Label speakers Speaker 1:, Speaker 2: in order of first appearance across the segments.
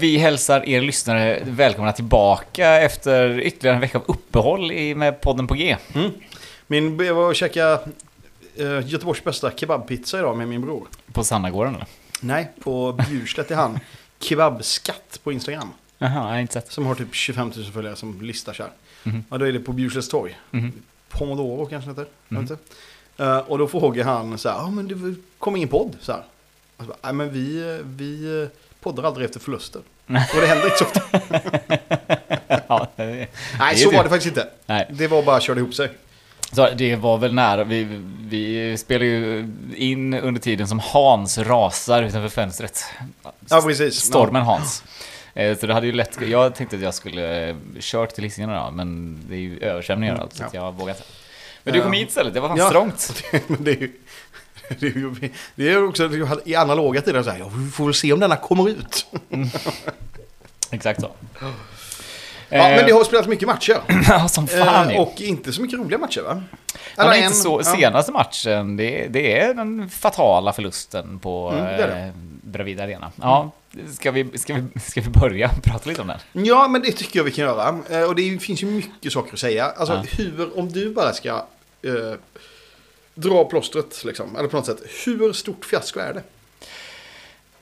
Speaker 1: Vi hälsar er lyssnare välkomna tillbaka efter ytterligare en vecka av uppehåll i, med podden på G.
Speaker 2: Min, jag var och käkade uh, Göteborgs bästa kebabpizza idag med min bror.
Speaker 1: På Sannagården eller?
Speaker 2: Nej, på Bjurslätt i han. Kebabskatt på Instagram.
Speaker 1: Jaha, jag har inte sett.
Speaker 2: Som har typ 25 000 följare som listar så här.
Speaker 1: Mhm.
Speaker 2: Ja, då är det på Bjurslätts torg.
Speaker 1: Mhm.
Speaker 2: Pomodoro kanske det heter. Vet inte. Eh, och då frågar han så här, ja men det kom ingen podd så här. Och så bara, Nej men vi, vi eh, poddar aldrig efter förluster. Och det händer inte så ofta.
Speaker 1: ja, det,
Speaker 2: Nej,
Speaker 1: är
Speaker 2: så
Speaker 1: det.
Speaker 2: var det faktiskt inte.
Speaker 1: nej.
Speaker 2: Det var bara körde ihop sig.
Speaker 1: Så det var väl nära. Vi, vi spelade ju in under tiden som Hans rasar utanför fönstret.
Speaker 2: Ja, precis.
Speaker 1: Stormen Hans. Eh, Så det hade ju lätt, jag tänkte att jag skulle eh, kört till Hisingen idag, men det är ju översvämningar och allt, så att jag vågar inte. Men du kom hit istället, det var fan
Speaker 2: Ja.
Speaker 1: strångt.
Speaker 2: Det är ju... Det är ju det är ju också i analoga tider så här, vi får väl se om denna kommer ut.
Speaker 1: Exakt så.
Speaker 2: Ja, men det har spelats mycket matcher.
Speaker 1: Ja, som fan
Speaker 2: Eh, och inte så mycket roliga matcher va?
Speaker 1: Ja, men
Speaker 2: en-
Speaker 1: inte så,
Speaker 2: ja.
Speaker 1: senaste matchen, det, det är den fatala förlusten på
Speaker 2: Mm, det det.
Speaker 1: eh, Bravida Arena. Ja, ska vi, ska, vi, ska vi börja prata lite om den?
Speaker 2: Ja, men det tycker jag vi kan göra. Eh, Och det finns ju mycket saker att säga. Alltså
Speaker 1: Ja.
Speaker 2: hur, om du bara ska eh, dra plåstret liksom, eller på något sätt. Hur stort fiasko är det?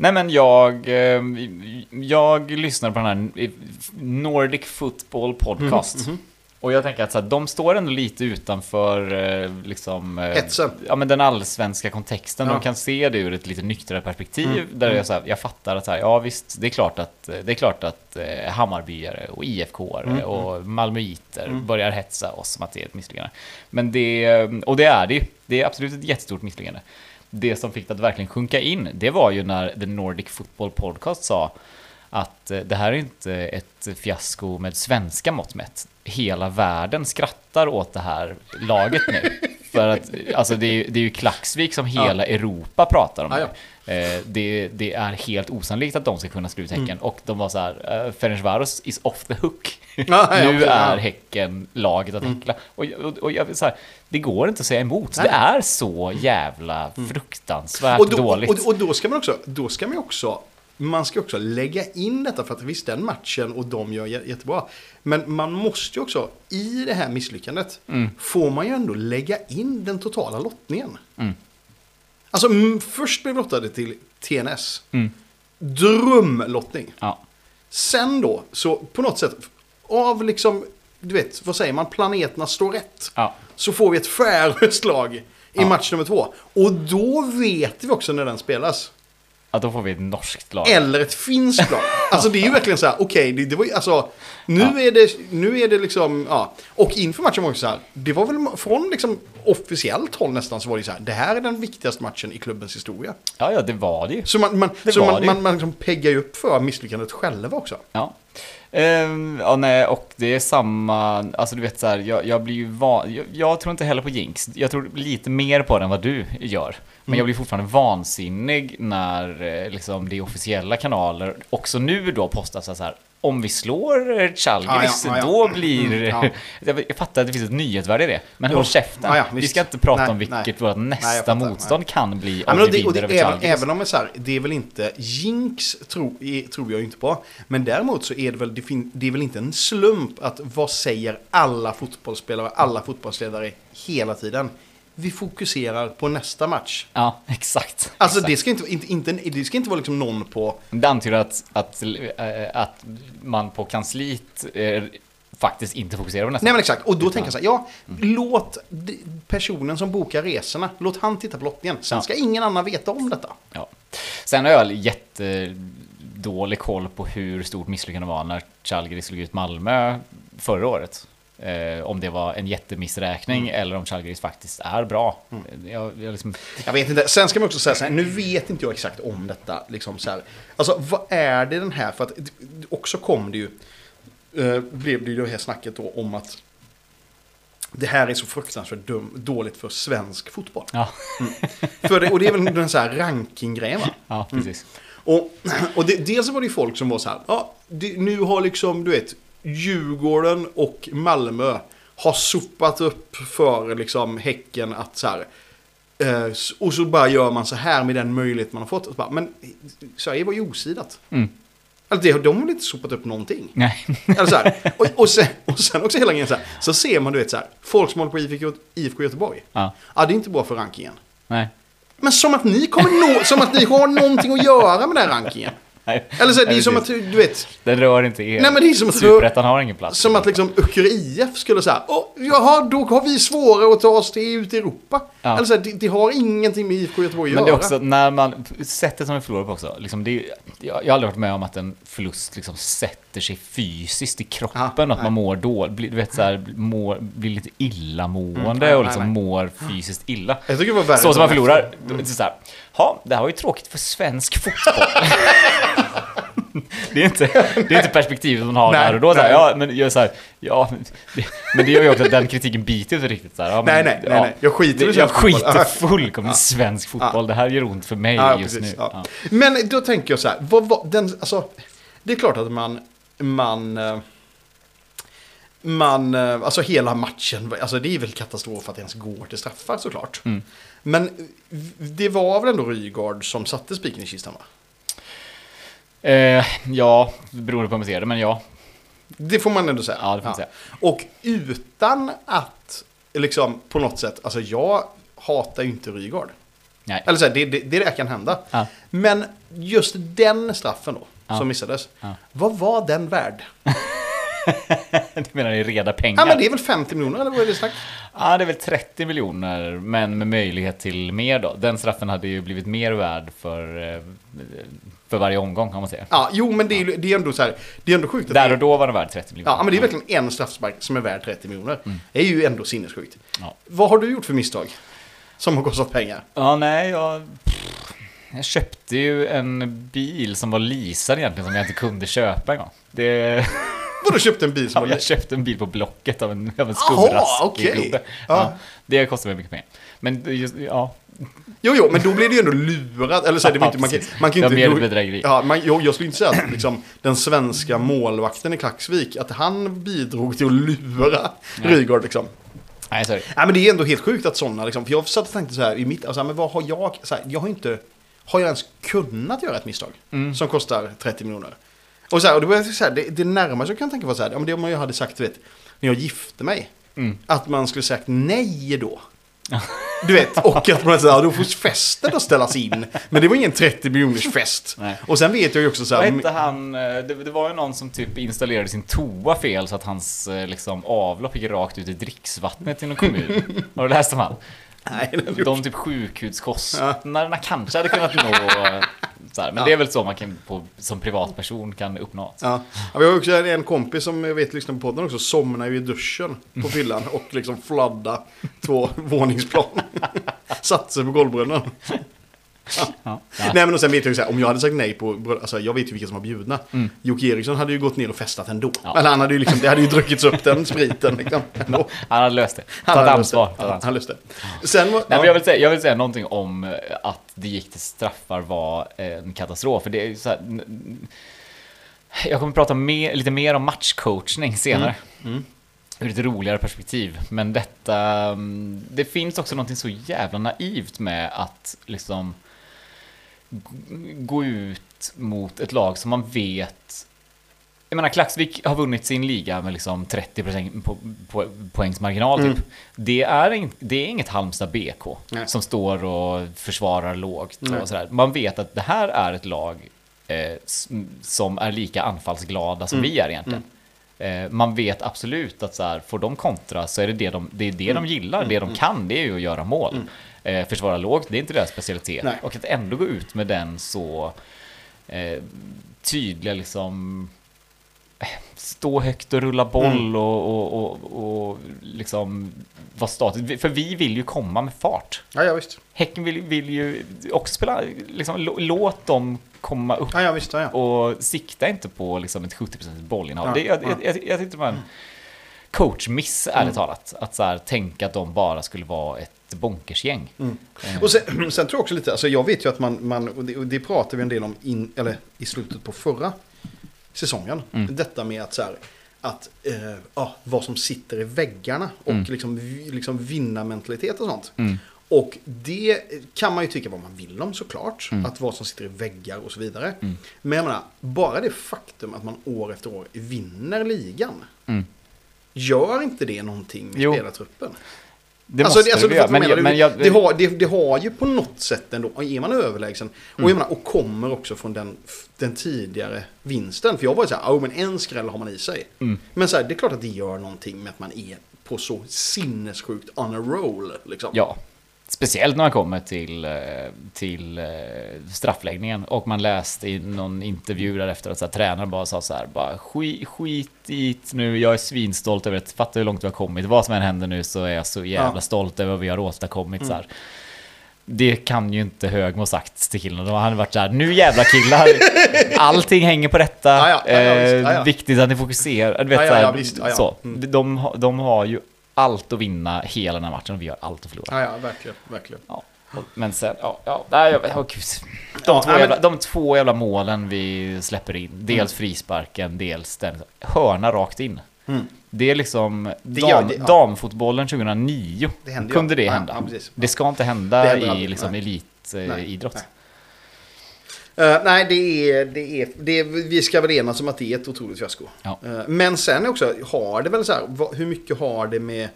Speaker 1: Nej men jag, eh, jag lyssnar på den här Nordic Football Podcast.
Speaker 2: Mhm,
Speaker 1: Och jag tänker att så här, de står ändå lite utanför eh, liksom, eh,
Speaker 2: Hetsen.
Speaker 1: ja, men den allsvenska kontexten.
Speaker 2: Ja.
Speaker 1: De kan se det ur ett lite nyktrare perspektiv.
Speaker 2: Mm,
Speaker 1: Där jag, så här, jag fattar att så här, ja visst, det är klart att, det är klart att eh, Hammarbyare och IFK
Speaker 2: Mm,
Speaker 1: och Malmöiter
Speaker 2: Mm.
Speaker 1: börjar hetsa oss som att det är ett misslyckande. Men det, och det är det ju. Det är absolut ett jättestort misslyckande. Det som fick det att verkligen sjunka in, det var ju när The Nordic Football Podcast sa att eh, det här är inte ett fiasko med svenska mått mätt. Hela världen skrattar åt det här laget nu. För att alltså det, är, det är ju Klaxvik som hela Europa pratar om.
Speaker 2: Ja,
Speaker 1: nu. Eh, det, det är helt osannolikt att de ska kunna slå ut Häcken.
Speaker 2: Mm.
Speaker 1: Och de var så här, uh, Ferencvaros is off the hook.
Speaker 2: Ja,
Speaker 1: nu
Speaker 2: okej,
Speaker 1: är
Speaker 2: ja.
Speaker 1: Häcken laget att häckla. Och, och, och jag så här, det går inte att säga emot.
Speaker 2: Nej.
Speaker 1: Det är så jävla fruktansvärt
Speaker 2: Och då,
Speaker 1: dåligt.
Speaker 2: och, och då ska man också, då ska man också, man ska också lägga in detta för att visst den matchen och de gör jä- jättebra. Men man måste ju också, i det här misslyckandet,
Speaker 1: Mm.
Speaker 2: får man ju ändå lägga in den totala lottningen.
Speaker 1: Mm.
Speaker 2: Alltså först blev vi lottade till TNS.
Speaker 1: Mm.
Speaker 2: Drömlottning.
Speaker 1: Ja.
Speaker 2: Sen då, så på något sätt, av liksom, du vet, vad säger man, planeterna står rätt.
Speaker 1: Ja.
Speaker 2: Så får vi ett färöiskt lag i
Speaker 1: Ja.
Speaker 2: match nummer två. Och då vet vi också när den spelas.
Speaker 1: Ja, då får vi ett norskt lag.
Speaker 2: Eller ett finskt lag. Alltså det är ju verkligen så här, okej, det, det var ju, alltså, nu,
Speaker 1: Ja.
Speaker 2: är det, nu är det liksom, ja. Och inför matchen var det så här, det var väl från liksom officiellt håll nästan så var det så här, det här är den viktigaste matchen i klubbens historia.
Speaker 1: Ja, ja, det var det ju.
Speaker 2: Så man, man,
Speaker 1: Det
Speaker 2: så man, man, man liksom peggar ju upp för misslyckandet själva också.
Speaker 1: Ja. Ehm, ja, nej, och det är samma, alltså du vet så här, jag, jag blir ju van, jag, jag tror inte heller på jinx. Jag tror lite mer på den vad du gör. Men
Speaker 2: Mm.
Speaker 1: jag blir fortfarande vansinnig när eh, liksom, det är officiella kanaler, också nu då postas så här, om vi slår Chalgiris,
Speaker 2: Ja, ja, ja, ja.
Speaker 1: då blir...
Speaker 2: Mm, ja.
Speaker 1: jag, fattar att det finns ett nyhetsvärde i det, men håll käften.
Speaker 2: Ja,
Speaker 1: vi ska inte prata
Speaker 2: Nej,
Speaker 1: om vilket
Speaker 2: nej.
Speaker 1: vårt
Speaker 2: Nej,
Speaker 1: nästa
Speaker 2: fattar,
Speaker 1: motstånd kan bli om vi vinner över
Speaker 2: även, även om det är så här, det är väl inte jinx, tro, tror jag inte på. Men däremot så är det väl, det är väl inte en slump att vad säger alla fotbollsspelare, alla fotbollsledare hela tiden? Vi fokuserar på nästa match.
Speaker 1: Ja, exakt.
Speaker 2: Alltså
Speaker 1: exakt.
Speaker 2: det ska inte, inte, inte, det ska inte vara liksom någon på...
Speaker 1: Det antyder att, att, eh, att man på kansliet eh, faktiskt inte fokuserar på nästa.
Speaker 2: Nej men exakt, och då
Speaker 1: Utan-
Speaker 2: tänker jag så här, ja, låt d- personen som bokar resorna, låt han titta på lottningen. Sen
Speaker 1: Ja.
Speaker 2: ska ingen annan veta om detta.
Speaker 1: Ja. Sen har jag jättedålig koll på hur stort misslyckande var när Chalgris slog ut Malmö förra året. Eh, om det var en jättemissräkning
Speaker 2: Mm.
Speaker 1: eller om Chalgris faktiskt är bra. Jag, jag liksom,
Speaker 2: Jag vet inte. Sen ska man också säga så här, nu vet inte jag exakt om detta. Liksom så här. Alltså vad är det den här, för att också kom det ju, eh, blev det ju det här snacket då om att det här är så fruktansvärt dum, dåligt för svensk fotboll.
Speaker 1: ja,
Speaker 2: För det, och det är väl den så här rankinggrejen va?
Speaker 1: ja, precis.
Speaker 2: Och, och det, dels var det ju folk som var så här, ja, det, nu har liksom, du vet, Djurgården och Malmö har sopat upp för liksom Häcken att så här, eh, och så bara gör man så här med den möjlighet man har fått. Bara, men Sverige var ju osidat.
Speaker 1: Mm.
Speaker 2: Alltså, det, de har väl inte sopat upp någonting?
Speaker 1: Nej.
Speaker 2: Eller så här, och, och, sen, och sen också hela grejen så här, så ser man du vet så här, folk som håller på IFK, IFK Göteborg.
Speaker 1: Ja.
Speaker 2: Ja, det är inte bra för rankingen.
Speaker 1: Nej.
Speaker 2: Men som att ni kommer nå, som att ni har någonting att göra med den här rankingen. Eller så det är
Speaker 1: Nej,
Speaker 2: som att, du vet,
Speaker 1: Den rör inte er.
Speaker 2: Nej, men det är som att-
Speaker 1: Superettan har ingen plats.
Speaker 2: som att liksom Öckerö IF skulle säga, Åh, jaha, då har vi svårare att ta oss till ut i Europa.
Speaker 1: Ja.
Speaker 2: Eller så här, det, det har ingenting med IFK Göteborg att
Speaker 1: Men
Speaker 2: göra.
Speaker 1: det är också när man, sättet som vi förlorar på också, liksom det jag, jag har aldrig varit med om att en förlust liksom sätter sig fysiskt i kroppen,
Speaker 2: Ja,
Speaker 1: att
Speaker 2: nej.
Speaker 1: man mår dåligt, blir, du vet så här, mår, blir lite illamående
Speaker 2: Mm, nej,
Speaker 1: och
Speaker 2: nej,
Speaker 1: liksom
Speaker 2: nej.
Speaker 1: mår fysiskt illa.
Speaker 2: Jag tycker det var värre
Speaker 1: Så som man förlorar, det så här, ja, det här var ju tråkigt för svensk fotboll. det, är inte, det är inte perspektivet man har
Speaker 2: Nej,
Speaker 1: där och då. Så här,
Speaker 2: nej.
Speaker 1: ja, men, jag, så här, ja, men, det, men det gör ju också att den kritiken biter inte riktigt. Så här, ja, men,
Speaker 2: Nej, nej, nej,
Speaker 1: ja,
Speaker 2: nej. Jag skiter i
Speaker 1: det, Jag
Speaker 2: fotboll.
Speaker 1: skiter fullkomligt i svensk fotboll. Det här gör ont för mig
Speaker 2: Ja,
Speaker 1: just
Speaker 2: precis.
Speaker 1: nu.
Speaker 2: Ja.
Speaker 1: Ja.
Speaker 2: Men då tänker jag så här, vad var den, alltså, det är klart att man, man, eh, man, eh, alltså hela matchen, alltså det är väl katastrof att det ens går till straffar såklart.
Speaker 1: Mm.
Speaker 2: Men det var väl ändå Rygaard som satte spiken i kistan va?
Speaker 1: Eh, ja, beroende på hur man ser det, men ja.
Speaker 2: Det får man ändå säga.
Speaker 1: Ja, det får man säga.
Speaker 2: Och utan att, liksom på något sätt, alltså jag hatar ju inte Rygaard.
Speaker 1: Nej.
Speaker 2: Eller så här, det, det, det där kan hända.
Speaker 1: Ja.
Speaker 2: Men just den straffen då,
Speaker 1: Ja.
Speaker 2: som missades.
Speaker 1: Ja.
Speaker 2: Vad var den värd?
Speaker 1: Du menar i reda pengar?
Speaker 2: Ja, men det är väl 50 miljoner eller vad är det snack?
Speaker 1: Ja, det är väl 30 miljoner, men med möjlighet till mer då. Den straffen hade ju blivit mer värd för, eh, för varje omgång, om man säger.
Speaker 2: Ja, jo, men det är, ju- det är ändå så här, det är ändå sjukt
Speaker 1: Där och då var den värd 30 miljoner.
Speaker 2: Ja, men det är verkligen en straffspark som är värd 30 miljoner. Det är ju ändå sinnessjukt.
Speaker 1: Ja.
Speaker 2: Vad har du gjort för misstag? Som har kostat pengar?
Speaker 1: Ja, nej, jag... Jag köpte ju en bil som var leasad egentligen, som jag inte kunde köpa en gång. Det...
Speaker 2: Vadå köpte en bil som
Speaker 1: Ja,
Speaker 2: var
Speaker 1: jag köpte en bil på Blocket av en, av en
Speaker 2: Jaha,
Speaker 1: skumrask
Speaker 2: okej.
Speaker 1: gubbe.
Speaker 2: Ja.
Speaker 1: Ja, det kostade mig mycket pengar. Men det just, ja,
Speaker 2: Jo, jo, men då blir det ju ändå lurat. Eller så det var inte, man, kan, man kan
Speaker 1: Det
Speaker 2: inte...
Speaker 1: var mer
Speaker 2: då-
Speaker 1: bedrägeri.
Speaker 2: Ja, man, jag, jag skulle inte säga att liksom, den svenska målvakten i Klaxvik, att han bidrog till att lura
Speaker 1: Nej.
Speaker 2: Rygaard liksom.
Speaker 1: nej sorry.
Speaker 2: Nej, men det är ändå helt sjukt att sådana, liksom, för jag satt och tänkte så här i mitt, alltså, men vad har jag, så här, jag har inte, har jag ens kunnat göra ett misstag
Speaker 1: Mm.
Speaker 2: som kostar 30 miljoner? Och så här, och då så här, det, det närmaste jag kan tänka var så här, men det om jag hade sagt, du vet, när jag gifte mig,
Speaker 1: Mm.
Speaker 2: att man skulle sagt nej då. Du vet, och att man säger, då får festen att ställas in. Men det var ingen 30 miljoners fest.
Speaker 1: Nej.
Speaker 2: Och sen vet jag ju också så
Speaker 1: Vad
Speaker 2: här,
Speaker 1: hette han? eh, Det, det var ju någon som typ installerade sin toa fel så att hans eh, liksom, avlopp gick rakt ut i dricksvattnet i någon kommun. Har du läst om han?
Speaker 2: Nej,
Speaker 1: De typ sjukhuskostnaderna kanske hade kunnat nå... eh, Så här, men
Speaker 2: Ja.
Speaker 1: det är väl så man kan på, som privatperson kan uppnå.
Speaker 2: Ja. Ja, vi har också en kompis som jag vet lyssnar på podden också, somnar ju i duschen på fyllan och liksom fladda två våningsplan. Satt sig på golvbrunnen.
Speaker 1: Ja.
Speaker 2: Nej men och sen vet jag ju så här, om jag hade sagt nej på, alltså jag vet ju vilka som var bjudna.
Speaker 1: Mm.
Speaker 2: Jocke Eriksson hade ju gått ner och festat ändå.
Speaker 1: Ja.
Speaker 2: Eller han hade ju liksom, det hade ju druckits upp den spriten liksom. Ändå.
Speaker 1: Han hade löst det.
Speaker 2: Han
Speaker 1: Tagit ansvar.
Speaker 2: Ja, han löste det. Sen var,
Speaker 1: Nej, men jag, vill säga, jag vill säga någonting om eh, att det gick till straffar var en katastrof. För det är ju så här, jag kommer prata mer, lite mer om matchcoachning senare.
Speaker 2: Mm.
Speaker 1: Ur ett roligare perspektiv. Men detta... mm, Det finns också någonting så jävla naivt med att liksom gå ut mot ett lag som man vet jag menar, Klaxvik har vunnit sin liga med liksom 30 poäng, po, po, poängs marginal. Typ.
Speaker 2: Mm.
Speaker 1: Det, är in, det är inget Halmstad BK
Speaker 2: Nej.
Speaker 1: som står och försvarar lågt.
Speaker 2: Nej.
Speaker 1: Och sådär. Man vet att det här är ett lag eh, som är lika anfallsglada som
Speaker 2: Mm.
Speaker 1: vi är egentligen. Eh, man vet absolut att så här, får de kontra så är det det de, det är det de gillar. Det de kan det är ju att göra mål. Eh, försvara lågt, det är inte deras specialitet.
Speaker 2: Nej.
Speaker 1: Och att ändå gå ut med den så eh, tydliga liksom stå högt och rulla boll
Speaker 2: Mm.
Speaker 1: och, och, och, och liksom vara statisk. För vi vill ju komma med fart.
Speaker 2: ja, ja visst.
Speaker 1: Häcken vill, vill ju också spela, liksom, lå- låt dem komma upp
Speaker 2: Ja, ja visst. Ja,
Speaker 1: och sikta inte på liksom ett 70% bollinnehav. Det, jag,
Speaker 2: ja.
Speaker 1: jag, jag, jag tyckte var en coachmiss, ärligt talat. Att så här, tänka att de bara skulle vara ett bonkersgäng. Eh,
Speaker 2: Och sen, sen tror jag också lite, alltså jag vet ju att man, man och det, och det pratade vi en del om in, eller i slutet på förra säsongen.
Speaker 1: Mm.
Speaker 2: Detta med att så här, att eh, ja, vad som sitter i väggarna och
Speaker 1: Mm.
Speaker 2: liksom, liksom vinnarmentalitet och sånt.
Speaker 1: Mm.
Speaker 2: Och det kan man ju tycka vad man vill om såklart.
Speaker 1: Mm.
Speaker 2: Att vad som sitter i väggar och så vidare.
Speaker 1: Mm.
Speaker 2: Men jag menar, bara det faktum att man år efter år vinner ligan.
Speaker 1: Mm.
Speaker 2: Gör inte det någonting med
Speaker 1: Jo.
Speaker 2: spelartruppen?
Speaker 1: Det
Speaker 2: alltså,
Speaker 1: måste
Speaker 2: alltså, du jag
Speaker 1: Men,
Speaker 2: menar.
Speaker 1: jag- men
Speaker 2: det, har, det, det har ju på något sätt ändå, är man överlägsen, och,
Speaker 1: Mm.
Speaker 2: jag menar, och kommer också från den, den tidigare vinsten. För jag var ju så här, oh, men en skräll har man i sig.
Speaker 1: Mm.
Speaker 2: Men så här, det är klart att det gör någonting med att man är på så sinnessjukt on a roll. Liksom.
Speaker 1: Ja, speciellt när man kommer till, eh, till eh, straffläggningen och man läste i någon intervju där efter att tränaren bara sa så här, bara skit, skit i det nu, jag är svinstolt över det, fatta hur långt vi har kommit, vad som än händer nu så är jag så jävla
Speaker 2: Ja.
Speaker 1: stolt över vad vi har åstadkommit
Speaker 2: Mm.
Speaker 1: så här. Det kan ju inte Högmo sagt till killarna. De hade varit så här, nu jävla killar, allting hänger på detta.
Speaker 2: Ja, ja, ja, visst,
Speaker 1: eh. Viktigt att ni fokuserar. Du vet, så här. Så.
Speaker 2: Mm.
Speaker 1: De, de har ju allt att vinna hela den här matchen och vi har allt att förlora.
Speaker 2: Ja, ja, verkligen. verkligen.
Speaker 1: Ja, men sen, ja, ja, nej, jag, oh. De, två jävla, de två jävla målen vi släpper in, dels frisparken, dels den hörna rakt in.
Speaker 2: Mm.
Speaker 1: Det är liksom
Speaker 2: Det
Speaker 1: dam,
Speaker 2: gör det, ja.
Speaker 1: damfotbollen 2009.
Speaker 2: Det
Speaker 1: kunde det hända.
Speaker 2: ja.
Speaker 1: Det ska inte hända i liksom, elitidrott.
Speaker 2: Nej, Eh, nej, det är, det är, det är, vi ska väl enas om att det är ett otroligt fiasko.
Speaker 1: Ja.
Speaker 2: Eh, men sen också, har det väl så här, vad, hur mycket har det med...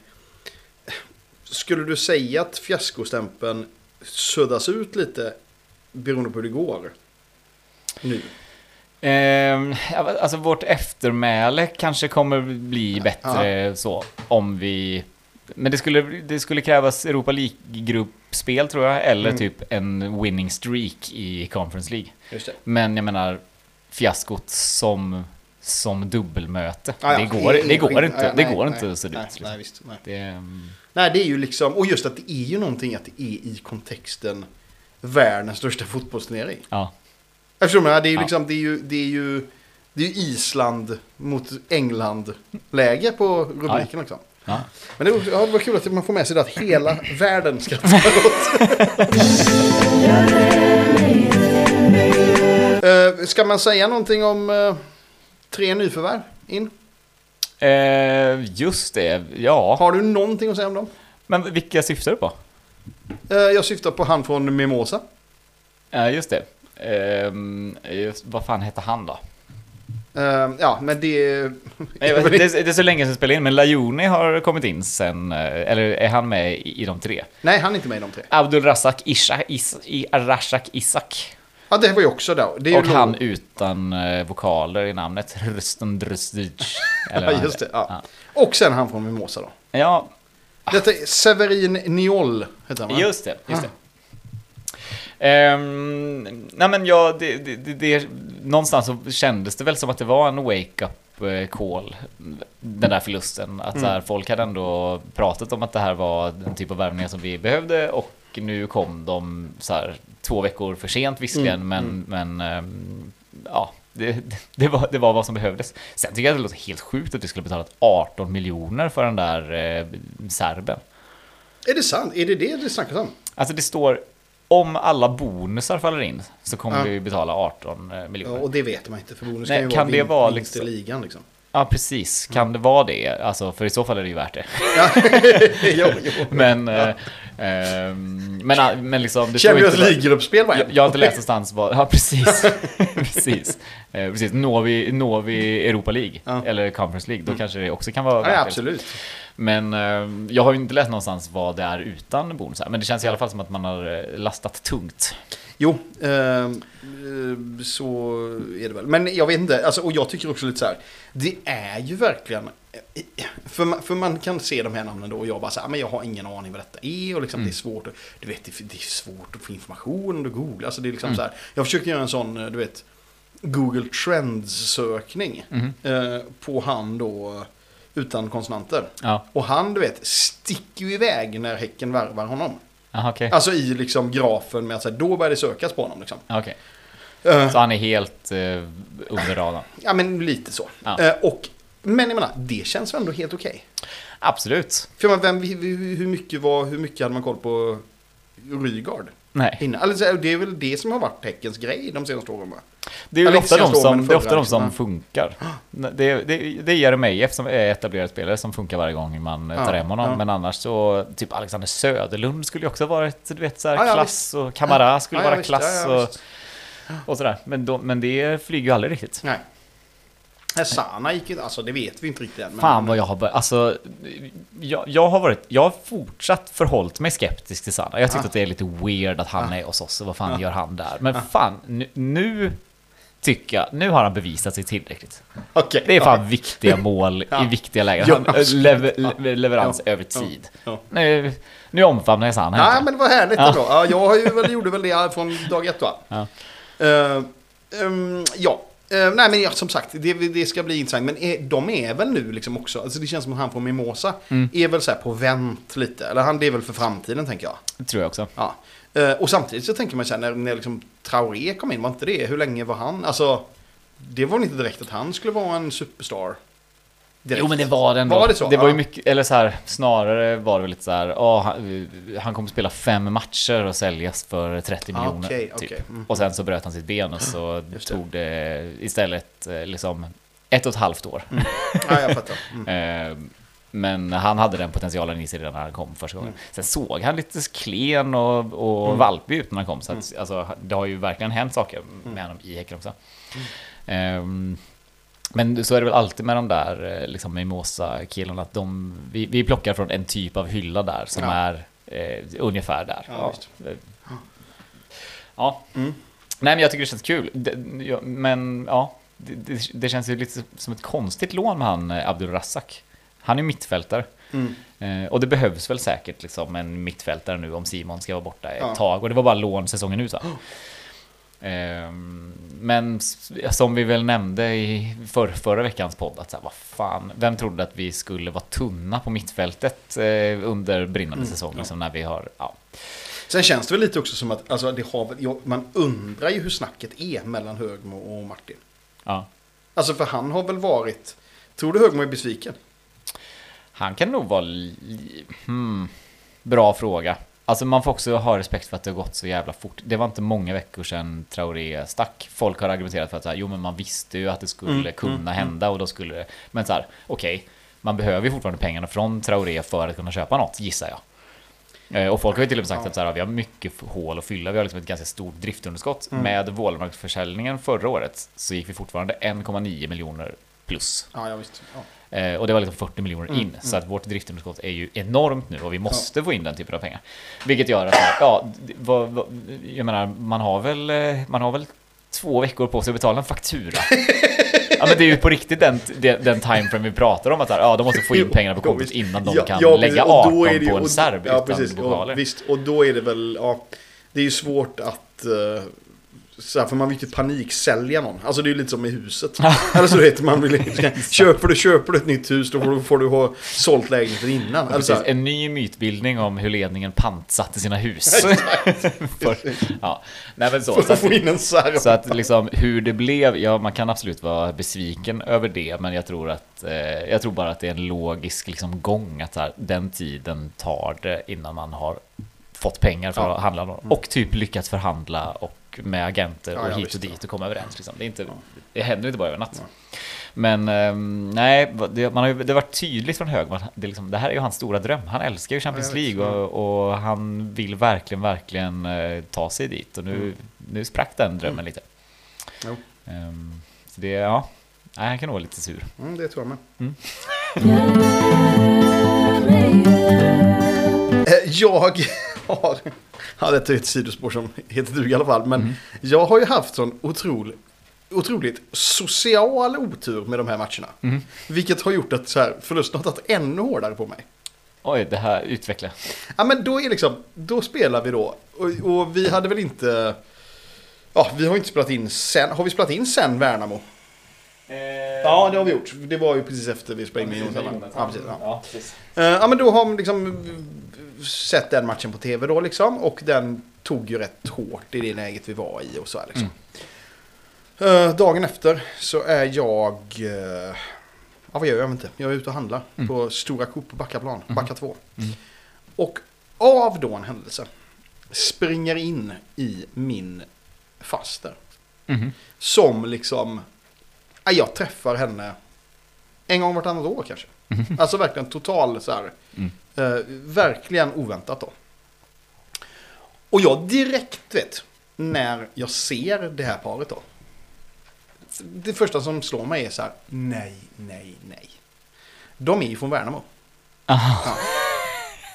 Speaker 2: Skulle du säga att fiaskostämpeln suddas ut lite beroende på hur det går? Nu.
Speaker 1: Ja, alltså vårt eftermäle kanske kommer bli bättre så om vi... Men det skulle, det skulle krävas Europa League-gruppspel tror jag, eller
Speaker 2: Mm.
Speaker 1: typ en winning streak i Conference League.
Speaker 2: Det.
Speaker 1: Men jag menar, fiaskot som, som dubbelmöte,
Speaker 2: Ja, ja.
Speaker 1: det går, det går inte,
Speaker 2: Ja,
Speaker 1: det
Speaker 2: nej,
Speaker 1: går
Speaker 2: nej,
Speaker 1: inte att se ut.
Speaker 2: Nej,
Speaker 1: liksom.
Speaker 2: nej, visst, nej.
Speaker 1: Det, mm,
Speaker 2: nej, det är ju liksom, och just att det är ju någonting att det är i kontexten världens största fotbollsturnering.
Speaker 1: ja,
Speaker 2: Jag förstår mig, det är ju
Speaker 1: Ja.
Speaker 2: liksom, det är ju, det är ju, det är ju Island mot England-läge på rubriken liksom.
Speaker 1: Ja.
Speaker 2: Men det, ja, det var kul att man får med sig det att hela världen skrattar åt. uh, ska man säga någonting om eh, tre nyförvärv in?
Speaker 1: Eh, just det, ja.
Speaker 2: Har du någonting att säga om dem?
Speaker 1: Men vilka syftar du på?
Speaker 2: Eh, jag syftar på han från Mimosa.
Speaker 1: Ja, just det. Ehm, just, vad fan hette han då?
Speaker 2: Eh, ja, men det...
Speaker 1: Nej, vet, det, är, det är så länge sedan jag spelade in, men Lajoni har kommit in sen, eh, eller är han med i, i de tre?
Speaker 2: Nej, han är inte med i de tre.
Speaker 1: Abdul Razak Isha, is, i, Rashak Isak.
Speaker 2: Ja, det var ju också där. Det
Speaker 1: Och han utan eh, vokaler i namnet. Eller vad
Speaker 2: Ja, just det.
Speaker 1: heter.
Speaker 2: Ja. Och sen han från Mimosa då.
Speaker 1: Ja,
Speaker 2: Detta är Severin Niol, heter han va?
Speaker 1: just det. Just
Speaker 2: Ah.
Speaker 1: det. Ehm, nej men ja, det, det, det, någonstans så kändes det väl som att det var en wake-up eh, call. Den där förlusten. Att så här,
Speaker 2: Mm.
Speaker 1: folk hade ändå pratat om att det här var den typ av värvningar som vi behövde och nu kom de så här, två veckor för sent visserligen,
Speaker 2: Mm,
Speaker 1: men, men ehm, ja, det, det, var, det var vad som behövdes. Sen tycker jag det låter helt sjukt att vi skulle betalat 18 miljoner för den där eh, serben.
Speaker 2: Är det sant? Är det det det snackas om?
Speaker 1: Alltså det står om alla bonusar faller in så kommer
Speaker 2: Ja.
Speaker 1: vi betala 18 eh,
Speaker 2: Ja,
Speaker 1: miljoner.
Speaker 2: och det vet man inte. För bonus
Speaker 1: Nej,
Speaker 2: kan ju
Speaker 1: kan
Speaker 2: vara,
Speaker 1: det
Speaker 2: vin-
Speaker 1: vara
Speaker 2: vinst i
Speaker 1: liksom-
Speaker 2: ligan liksom.
Speaker 1: Ja, precis. Kan det vara det? Alltså, för i så fall är det ju värt det.
Speaker 2: Ja, jo, jo.
Speaker 1: Men, eh, ehm, men, ah, men liksom... Det
Speaker 2: Champions League-gruppspel var
Speaker 1: Jag, jag har inte läst någonstans vad... Ja, precis. precis. Eh, precis. Når vi, når vi Europa League,
Speaker 2: Ja.
Speaker 1: eller Conference League, då kanske det också kan vara
Speaker 2: Ja,
Speaker 1: värt
Speaker 2: ja,
Speaker 1: det.
Speaker 2: absolut.
Speaker 1: Men eh, jag har ju inte läst någonstans vad det är utan bonusar. Men det känns i alla fall som att man har eh, lastat tungt.
Speaker 2: Jo, ehm, eh, så är det väl. Men jag vet inte, alltså, och jag tycker också lite så här. Det är ju verkligen, eh, för man, för man kan se de här namnen då och jag bara så här, men jag har ingen aning vad detta är och liksom
Speaker 1: Mm.
Speaker 2: det är svårt. att- Du vet, det det är svårt att få information om du googlar. Alltså det är liksom
Speaker 1: Mm.
Speaker 2: så här. Jag försökte göra en sån, eh, du vet, Google Trends-sökning
Speaker 1: Mhm.
Speaker 2: eh, på han då utan konsonanter.
Speaker 1: Ja,
Speaker 2: Och han, du vet, sticker ju iväg när Häcken värvar honom.
Speaker 1: Aha, okej.
Speaker 2: Alltså i liksom grafen med att här, då börjar det sökas på honom liksom.
Speaker 1: Okej.
Speaker 2: Eh,
Speaker 1: Så han är helt eh, under radarn.
Speaker 2: Ja, men lite så.
Speaker 1: Ja.
Speaker 2: Eh, och Men jag menar, det känns väl ändå helt okej.
Speaker 1: Absolut.
Speaker 2: För man, vem, hur, hur, mycket var, hur mycket hade man koll på Rygaard?
Speaker 1: Nej.
Speaker 2: Innan? Alltså, det är väl det som har varit Häckens grej de senaste åren va?
Speaker 1: Det är ofta de som,
Speaker 2: men
Speaker 1: det är ofta de som
Speaker 2: liksom.
Speaker 1: funkar. Det, det, det är Jeremejeff som är etablerad spelare som funkar varje gång man
Speaker 2: Ja,
Speaker 1: tar hem honom.
Speaker 2: ja.
Speaker 1: Men annars så, typ Alexander Söderlund skulle ju också varit, du vet, så här,
Speaker 2: Ja,
Speaker 1: klass och Kamara skulle vara klass och, och sådär. Men, då, men det flyger ju aldrig riktigt.
Speaker 2: Nej. Sana gick ju alltså det vet vi inte riktigt än. men-
Speaker 1: Fan vad jag har börjat, alltså jag, jag har varit, jag har fortsatt förhållit mig skeptisk till Sanna. Jag tyckte
Speaker 2: Ah.
Speaker 1: att det är lite weird att han
Speaker 2: Ah.
Speaker 1: är hos oss och vad fan
Speaker 2: Ah.
Speaker 1: gör han där? Men fan, nu, nu tycker jag, nu har han bevisat sig tillräckligt.
Speaker 2: Okej.
Speaker 1: Det är fan
Speaker 2: ja.
Speaker 1: viktiga mål i viktiga lägen. Han,
Speaker 2: alltså,
Speaker 1: lever, leverans
Speaker 2: Ja.
Speaker 1: över tid. Nu, nu omfamnar jag Sanna.
Speaker 2: Nej, men var härligt
Speaker 1: Ja.
Speaker 2: ändå. Ja, jag har ju, gjorde väl det från dag ett va?
Speaker 1: Ja.
Speaker 2: Eh, ehm, ja. Eh, nej men ja, som sagt, det, det ska bli intressant. Men är, de är väl nu liksom också, alltså det känns som att han från Mimosa
Speaker 1: Mm.
Speaker 2: är väl så här på vänt lite. Eller han, det är väl för framtiden tänker jag.
Speaker 1: Det tror jag också.
Speaker 2: Ja. Eh, och samtidigt så tänker man så här, när, när liksom Traoré kom in, var inte det, hur länge var han? Alltså, det var väl inte direkt att han skulle vara en superstar? Direkt.
Speaker 1: Jo men det var det ändå.
Speaker 2: Var det så?
Speaker 1: Det var ju mycket, eller så här, snarare var det väl lite så här, ja, han, han kommer spela fem matcher och säljas för 30
Speaker 2: Ah,
Speaker 1: miljoner.
Speaker 2: okej,
Speaker 1: typ.
Speaker 2: okej. Mm.
Speaker 1: Och sen så bröt han sitt ben och så
Speaker 2: Just det.
Speaker 1: tog det istället eh, liksom ett och ett halvt år.
Speaker 2: Ja, jag fattar. Mm.
Speaker 1: Eh, Men han hade den potentialen i sig redan när han kom första gången. Sen såg han lite klen och, och
Speaker 2: Mm.
Speaker 1: valpig ut när han kom. Så att, alltså, det har ju verkligen hänt saker med honom i Häcken också. Ehm, men så är det väl alltid med de där eh, liksom Mimosa-killarna. Att de, vi, vi plockar från en typ av hylla där som
Speaker 2: Ja.
Speaker 1: är eh, ungefär där.
Speaker 2: Ja.
Speaker 1: Eh, ja.
Speaker 2: Mm.
Speaker 1: Nej men jag tycker det känns kul. Det, ja, men ja, det, det, känns ju lite som ett konstigt lån med han eh, Abdul Razak. Han är mittfältare.
Speaker 2: Mm.
Speaker 1: Eh, och det behövs väl säkert liksom en mittfältare nu om Simon ska vara borta ett
Speaker 2: Ja.
Speaker 1: tag. Och det var bara lån säsongen ut. Så. Ehm, men som vi väl nämnde i för, förra veckans podd, att så här, vad fan, vem trodde att vi skulle vara tunna på mittfältet eh, under brinnande
Speaker 2: Mm,
Speaker 1: säsong?
Speaker 2: ja.
Speaker 1: När vi har, ja.
Speaker 2: Sen känns det väl lite också som att alltså, det har, ja, man undrar ju hur snacket är mellan Högmo och Martin.
Speaker 1: ja.
Speaker 2: Alltså för han har väl varit... Tror du Högmo är besviken?
Speaker 1: Han kan nog vara... Li- hmm, bra fråga. Alltså man får också ha respekt för att det har gått så jävla fort. Det var inte många veckor sedan Traoré stack. Folk har argumenterat för att så här, jo men man visste ju att det skulle
Speaker 2: Mm,
Speaker 1: kunna
Speaker 2: mm,
Speaker 1: hända och då skulle det... Men så här, okej. man behöver ju fortfarande pengarna från Traoré för att kunna köpa något, gissar jag. Eh, Och folk har ju till och med sagt
Speaker 2: Ja.
Speaker 1: att så här, vi har mycket hål att fylla. Vi har liksom ett ganska stort driftunderskott.
Speaker 2: Mm.
Speaker 1: Med Wålemarksförsäljningen förra året så gick vi fortfarande 1,9 miljoner plus.
Speaker 2: Ja, ja visst. Ja.
Speaker 1: Eh, och det var liksom 40 miljoner
Speaker 2: Mm,
Speaker 1: in.
Speaker 2: mm.
Speaker 1: Så att vårt driftunderskott är ju enormt nu och vi måste få in den typen av pengar. Vilket gör att, ja, vad, vad, jag menar, man har väl, eh, man har väl två veckor på sig att betala en faktura. ja men det är ju på riktigt den, den, den timeframe vi pratar om. Att här, ja, de måste få in pengarna på
Speaker 2: ja,
Speaker 1: kontot innan de
Speaker 2: Ja,
Speaker 1: kan
Speaker 2: ja,
Speaker 1: lägga
Speaker 2: precis. Och
Speaker 1: 18
Speaker 2: då är det
Speaker 1: på en
Speaker 2: och-
Speaker 1: serb
Speaker 2: Ja,
Speaker 1: utan
Speaker 2: precis.
Speaker 1: vokaler.
Speaker 2: Och, visst, och då är det väl... Ja, det är ju svårt att... eh, så här, för man vill ju inte paniksälja någon. Alltså det är ju lite som i huset. Eller så vet man vill, köper, du, köper du ett nytt hus då får du, får du ha sålt lägenheten innan. Eller så här,
Speaker 1: en ny mytbildning om hur ledningen pantsatte sina hus. För, ja, nej men så.
Speaker 2: för
Speaker 1: så
Speaker 2: att få in en serv.
Speaker 1: Så att liksom hur det blev, ja man kan absolut vara besviken över det, men jag tror att eh, jag tror bara att det är en logisk liksom gång att här, den tiden tar det innan man har fått pengar för
Speaker 2: Ja.
Speaker 1: att handla någon, och typ lyckats förhandla och med agenter
Speaker 2: Ja,
Speaker 1: och
Speaker 2: ja,
Speaker 1: hit
Speaker 2: visst,
Speaker 1: och dit
Speaker 2: ja.
Speaker 1: och komma överens. Liksom. Det, är inte,
Speaker 2: Ja.
Speaker 1: det händer inte bara över natt.
Speaker 2: Ja.
Speaker 1: Men ehm, nej, det, man har ju, det har varit tydligt från Högman. Det, liksom, det här är ju hans stora dröm. Han älskar ju Champions
Speaker 2: Ja.
Speaker 1: League och, och han vill verkligen, verkligen eh, ta sig dit. Och nu,
Speaker 2: Mm.
Speaker 1: nu sprack den drömmen lite.
Speaker 2: Jo.
Speaker 1: Ehm, så det, ja, nej, han kan nog vara lite sur.
Speaker 2: Mm, det tror jag med. Eh, Jag har, ja detta är ett sidospår som heter du i alla fall, men
Speaker 1: Mm.
Speaker 2: jag har ju haft sån otrolig, otroligt social otur med de här matcherna.
Speaker 1: Mm.
Speaker 2: Vilket har gjort att så här, förlusten har tagit ännu hårdare på mig.
Speaker 1: Oj, det här utvecklar.
Speaker 2: Ja men då är liksom, då spelar vi då, och, och vi hade väl inte, ja vi har inte spelat in sen, har vi spelat in sen Värnamo? Ja det har vi gjort, det var ju precis efter vi in med Jonathan. Ja, precis, ja. Eh, Ja men då har man liksom sett den matchen på tv då liksom och den tog ju rätt hårt i det läget vi var i och så här liksom. Eh, dagen efter så är jag, eh, Ja, vad gör jag? jag inte. Jag är ute och handlar
Speaker 1: Mm.
Speaker 2: på Stora Coop på Backaplan,
Speaker 1: Mhm.
Speaker 2: Backa 2.
Speaker 1: Mm.
Speaker 2: Och av då en händelse springer in i min faster.
Speaker 1: Mhm.
Speaker 2: Som liksom, jag träffar henne en gång vartannat år kanske.
Speaker 1: Mhm.
Speaker 2: Alltså verkligen total så här,
Speaker 1: Mm.
Speaker 2: eh, verkligen oväntat då. Och jag direkt vet, när jag ser det här paret då. Det första som slår mig är så här, nej, nej, nej. De är ju från Värnamo.
Speaker 1: Aha.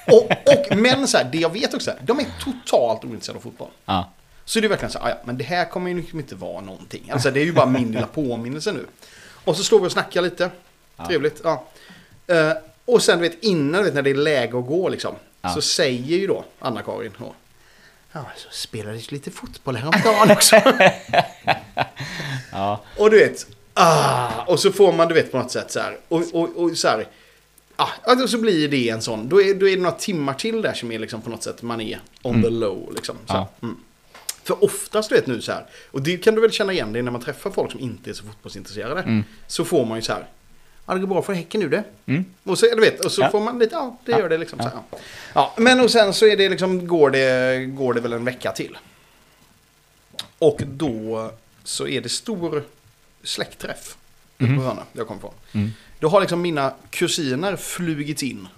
Speaker 2: Och, och, men så här, det jag vet också, är, de är totalt ointresserade av fotboll.
Speaker 1: Ja.
Speaker 2: Så det är verkligen så "Ah, ja, men det här kommer ju liksom inte vara någonting. Alltså det är ju bara min lilla påminnelse nu. Och så står vi och snackar lite.
Speaker 1: Ja.
Speaker 2: Trevligt. Ja. Eh, och sen du vet innan, du vet, när det är läge att gå liksom.
Speaker 1: Ja.
Speaker 2: Så säger ju då Anna-Karin. Ja, så spelades lite fotboll häromdagen också.
Speaker 1: Ja.
Speaker 2: och du vet. Ah, och så får man du vet på något sätt så här. Och, och, och så här. Ah, och så blir det en sån. Då är, då är det några timmar till där som är liksom på något sätt man är on the low. Liksom, så.
Speaker 1: Ja.
Speaker 2: Mm. För oftast du vet nu så här. Och det kan du väl känna igen dig när man träffar folk som inte är så fotbollsintresserade.
Speaker 1: Mm.
Speaker 2: Så får man ju så här. Ja, det går bra för Häcken nu det.
Speaker 1: Mm.
Speaker 2: Och så, du vet, och så
Speaker 1: Ja.
Speaker 2: får man lite, ja det
Speaker 1: Ja.
Speaker 2: gör det liksom. Så
Speaker 1: Ja.
Speaker 2: här, ja. Men och sen så är det liksom, går det, går det väl en vecka till. Och då så är det stor släktträff.
Speaker 1: Mhm.
Speaker 2: på Hörna, jag kommer ifrån.
Speaker 1: Mm.
Speaker 2: Då har liksom mina kusiner flugit in.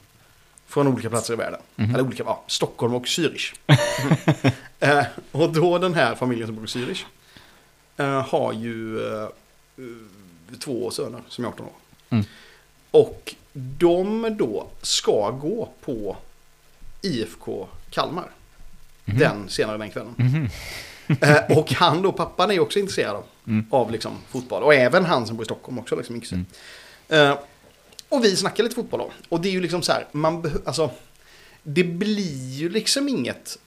Speaker 2: Från olika platser i världen.
Speaker 1: Mhm.
Speaker 2: Eller olika, ja, Stockholm och Zürich. eh, och då den här familjen som bor i Zürich. Eh, har ju eh, två söner som är 18 år.
Speaker 1: Mm.
Speaker 2: Och de då ska gå på IFK Kalmar.
Speaker 1: Mhm.
Speaker 2: Den senare den kvällen.
Speaker 1: Mhm.
Speaker 2: Eh, och han då, pappan är också intresserad av,
Speaker 1: Mm.
Speaker 2: av liksom, fotboll. Och även han som bor i Stockholm också. Liksom.
Speaker 1: Mm.
Speaker 2: Eh, och vi snackar lite fotboll då. Och det är ju liksom så här, man alltså, det blir ju liksom inget,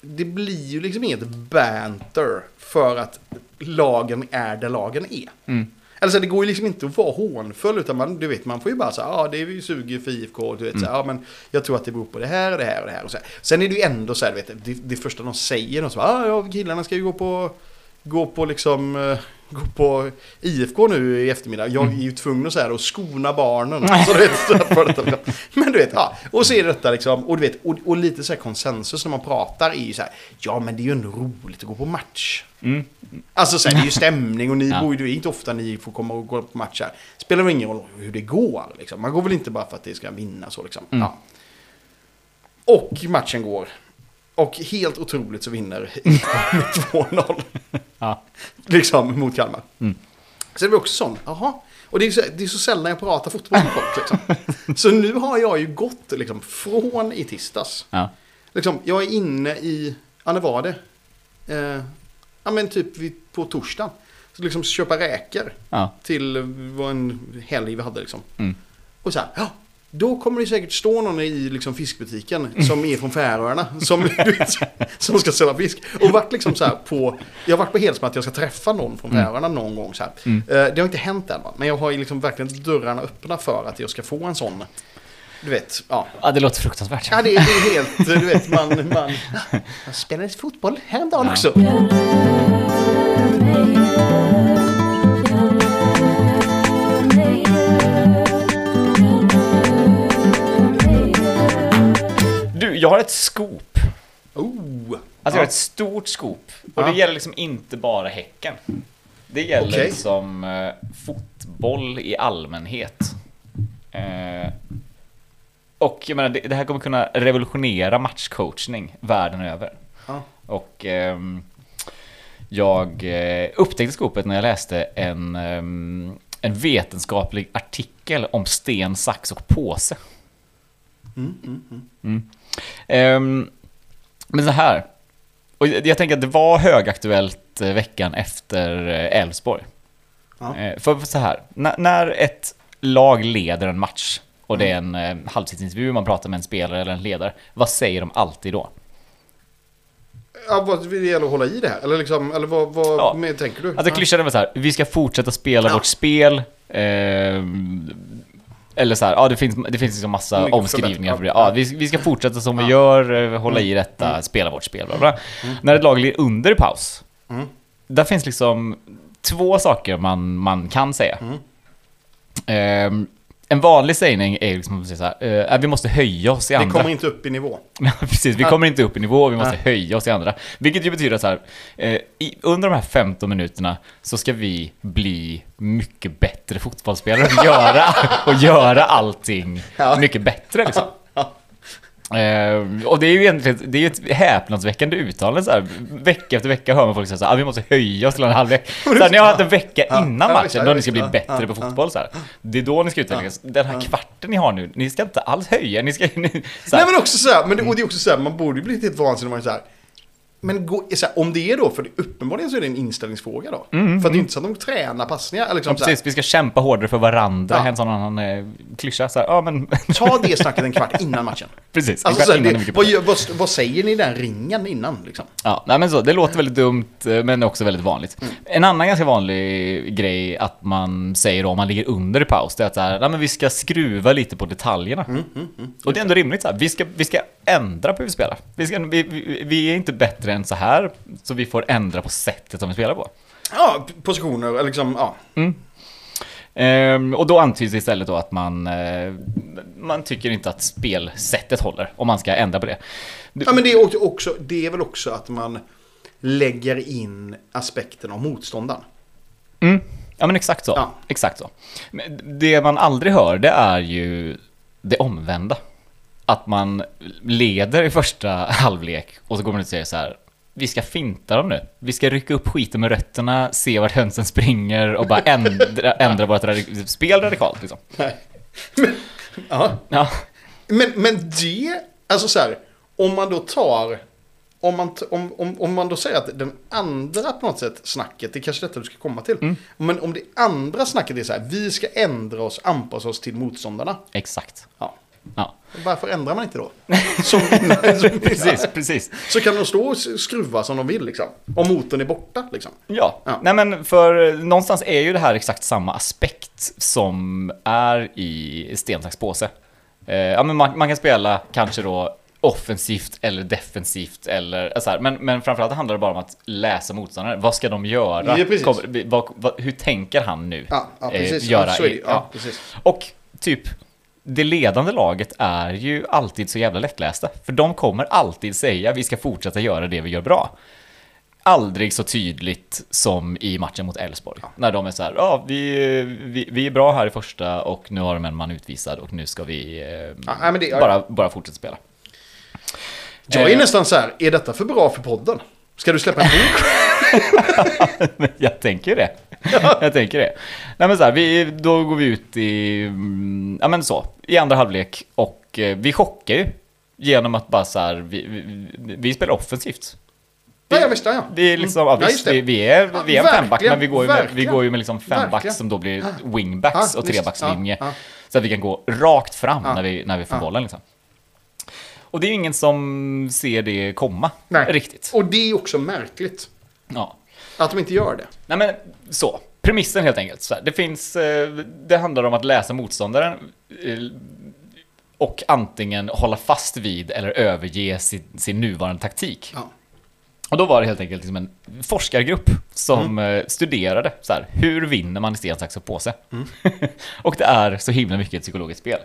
Speaker 2: det blir ju liksom inget banter för att lagen är där lagen är.
Speaker 1: Mm.
Speaker 2: Alltså det går ju liksom inte att vara hånfull utan man, du vet, man får ju bara säga ja ah, det är vi suger för IFK, du vet, så här, ja men jag tror att det beror på det här och det här och det här. Och så här. Sen är det ju ändå så här, du vet, det, det första de säger, de så ah, ja killarna ska ju gå på, gå på liksom, eh, gå på IFK nu i eftermiddag. Jag är ju tvungen att säga det och skona barnen. Så du vet, så här detta. Men du vet, ja. Och så är det detta liksom, och du vet, och, och lite så här konsensus när man pratar är ju så här, ja men det är ju ändå roligt att gå på match.
Speaker 1: Mm.
Speaker 2: Alltså så här, det är ju stämning och ni
Speaker 1: Ja.
Speaker 2: bor ju, det är inte ofta ni får komma och gå på matcher. Spelar väl ingen roll hur det går liksom. Man går väl inte bara för att det ska vinna så liksom.
Speaker 1: Mm.
Speaker 2: Ja. Och matchen går. Och helt otroligt så vinner IFK med 2-0.
Speaker 1: Ja.
Speaker 2: Liksom mot Kalmar.
Speaker 1: Mm.
Speaker 2: Så det var också sån, jaha. Och det är, så, det är så sällan jag pratar fotboll med folk liksom. Så nu har jag ju gått liksom från i tisdags.
Speaker 1: Ja.
Speaker 2: Liksom, jag är inne i, ja när var det? Eh, ja men typ vid, på torsdagen. Så liksom köpa räkor
Speaker 1: Ja.
Speaker 2: till vad en helg vi hade liksom.
Speaker 1: Mm.
Speaker 2: Och så här, ja, då kommer det säkert stå någon i liksom fiskbutiken som är från Färöarna. Som, som ska sälja fisk. Och varit liksom så här på, jag har varit på helt som att jag ska träffa någon från
Speaker 1: Mm.
Speaker 2: Färöarna någon gång så här.
Speaker 1: Mm.
Speaker 2: Eh, det har inte hänt än va? men jag har liksom verkligen dörrarna öppna för att jag ska få en sån, du vet, ja.
Speaker 1: ja, det låter fruktansvärt.
Speaker 2: Ja, det, det är helt, du vet, man, man jag spelade fotboll häromdagen
Speaker 1: Ja.
Speaker 2: också.
Speaker 1: Jag har ett scoop.
Speaker 2: Oh.
Speaker 1: Alltså jag har ett stort scoop. Och det gäller liksom inte bara Häcken. Det gäller
Speaker 2: Okej.
Speaker 1: liksom eh, fotboll i allmänhet. Eh, och jag menar, det, det här kommer kunna revolutionera matchcoachning världen över.
Speaker 2: Ja.
Speaker 1: Och ehm, jag eh, upptäckte skopet när jag läste en, ehm, en vetenskaplig artikel om sten, sax och påse.
Speaker 2: Mm, mm, mm.
Speaker 1: Mm. Ehm, men så här. Och jag, jag tänker att det var högaktuellt eh, veckan efter eh, Elfsborg.
Speaker 2: Ja.
Speaker 1: Eh, för så här, när, när ett lag leder en match och det är en eh, halvtidsintervju, man pratar med en spelare eller en ledare. Vad säger de alltid då?
Speaker 2: Ja, vad det gäller att hålla i det här? Eller, liksom, eller vad, vad
Speaker 1: Ja.
Speaker 2: med, tänker du?
Speaker 1: Alltså klyschan är väl så här, vi ska fortsätta spela
Speaker 2: Ja.
Speaker 1: vårt spel. ehm, eller så här, ja det finns, det finns liksom massa
Speaker 2: Mycket
Speaker 1: omskrivningar för det. Ja, vi, vi ska fortsätta som vi gör, eh, hålla i
Speaker 2: Mm.
Speaker 1: detta, spela vårt spel. Bla bla. När ett lag ligger under paus,
Speaker 2: Mm.
Speaker 1: där finns liksom två saker man, man kan säga.
Speaker 2: Mm.
Speaker 1: Ehm, en vanlig sägning är liksom att säga så här, eh, vi måste höja oss i andra.
Speaker 2: kommer inte upp i nivå.
Speaker 1: Precis, vi kommer inte upp i nivå och vi måste höja oss i andra. Vilket ju betyder så här, eh, under de här 15 minuterna så ska vi bli mycket bättre fotbollsspelare och göra, och göra allting mycket bättre liksom. Eh, och det är ju egentligen det är ett häpnadsväckande uttalande så här. Vecka efter vecka hör man folk säga så här, ah, vi måste höja oss till en halvlek. Så här, ni har haft en vecka innan matchen då ni ska bli bättre på fotboll så här. Det är då ni ska utvecklas. Den här kvarten ni har nu, ni ska inte alls höja, ni ska... Ni,
Speaker 2: Nej men också så här, men det, och det är också så här, man borde ju bli helt vansinnig om man är så här. Men gå, här, om det är då, för det, uppenbarligen så är det en inställningsfråga då. för att det är inte så att de tränar passningar. Liksom,
Speaker 1: Ja, precis, vi ska kämpa hårdare för varandra.
Speaker 2: Ja.
Speaker 1: En sån annan eh, klyscha. Så här, ja, men
Speaker 2: ta det snacket en kvart innan matchen.
Speaker 1: precis.
Speaker 2: Alltså,
Speaker 1: en kvart innan
Speaker 2: det, vad, vad, vad säger ni i den ringen innan? Liksom?
Speaker 1: Ja, nej, men så, det låter väldigt dumt, eh, men också väldigt vanligt.
Speaker 2: Mm.
Speaker 1: En annan ganska vanlig grej att man säger då, om man ligger under i paus, det är att så här, nej, men vi ska skruva lite på detaljerna.
Speaker 2: Mm,
Speaker 1: Och det är ändå rimligt. Så här. Vi, ska, vi ska ändra på hur vi spelar. Vi, ska, vi, vi, vi är inte bättre än så här, så vi får ändra på sättet som vi spelar på.
Speaker 2: Ja, positioner, eller liksom, ja.
Speaker 1: Ehm, och då antyds istället då att man, eh, man tycker inte att spelsättet håller, om man ska ändra på det.
Speaker 2: ja men det är, också, det är väl också att man lägger in aspekten av motståndaren.
Speaker 1: Mm. Ja men exakt så.
Speaker 2: Ja.
Speaker 1: Exakt så. Men det man aldrig hör det är ju det omvända. Att man leder i första halvlek och så går man ut och säger så här. Vi ska finta dem nu. Vi ska rycka upp skiten med rötterna, se vart hönsen springer och bara ändra, ändra vårt radik- spel radikalt liksom.
Speaker 2: Nej. Men, ja.
Speaker 1: Ja.
Speaker 2: men, men det, alltså så här, om man då tar, om man, om, om, om man då säger att den andra på något sätt snacket, det är kanske detta du ska komma till.
Speaker 1: Mm.
Speaker 2: Men om det andra snacket är så här, vi ska ändra oss, anpassa oss till motståndarna.
Speaker 1: Exakt.
Speaker 2: Ja.
Speaker 1: Ja.
Speaker 2: Varför ändrar man inte då? Som
Speaker 1: Precis, precis.
Speaker 2: Så kan de stå och skruva som de vill liksom. Om motorn är borta liksom.
Speaker 1: Ja.
Speaker 2: Ja.
Speaker 1: nej men för någonstans är ju det här exakt samma aspekt som är i sten, sax, påse. Eh, ja, men man, man kan spela kanske då offensivt eller defensivt eller så här. Men, men framförallt handlar det bara om att läsa motståndaren. Vad ska de göra?
Speaker 2: Ja.
Speaker 1: Kommer- vad, vad, hur tänker han nu?
Speaker 2: Ja, ja
Speaker 1: eh,
Speaker 2: precis.
Speaker 1: göra
Speaker 2: ja, så är det.
Speaker 1: Ja,
Speaker 2: precis.
Speaker 1: Och typ, det ledande laget är ju alltid så jävla lättlästa. För de kommer alltid säga vi ska fortsätta göra det vi gör bra. Aldrig så tydligt som i matchen mot Elfsborg. När de är så här, ja vi, vi, vi är bra här i första och nu har de en man utvisad och nu ska vi eh,
Speaker 2: Ja, det-
Speaker 1: bara, bara fortsätta spela.
Speaker 2: Jag är
Speaker 1: Eh.
Speaker 2: nästan så här, är detta för bra för podden? Ska du släppa en bok?
Speaker 1: Jag tänker ju Jag tänker det. Nej men så här, vi, då går vi ut i, mm, ja men så, i andra halvlek och eh, vi chockar ju. Genom att bara så här, vi, vi, vi spelar offensivt.
Speaker 2: Ja, ja, visst, ja, ja.
Speaker 1: Vi är liksom, ja,
Speaker 2: Mm.
Speaker 1: Visst, vi, vi är, vi är en femback, men vi går ju med, vi går ju med liksom fembacks som då blir wingbacks
Speaker 2: Ja,
Speaker 1: och trebackslinje.
Speaker 2: ja.
Speaker 1: Så att vi kan gå rakt fram när, vi, när vi får bollen liksom. Och det är ju ingen som ser det komma
Speaker 2: Nej.
Speaker 1: riktigt.
Speaker 2: Och det är också märkligt.
Speaker 1: Ja.
Speaker 2: Att de inte gör det.
Speaker 1: Nej men så, premissen helt enkelt. Det finns, eh, det handlar om att läsa motståndaren eh, och antingen hålla fast vid eller överge sin, sin nuvarande taktik.
Speaker 2: Ja.
Speaker 1: Och då var det helt enkelt liksom en forskargrupp som eh, studerade så här, hur vinner man i sten, sax och påse? och det är så himla mycket ett psykologiskt spel.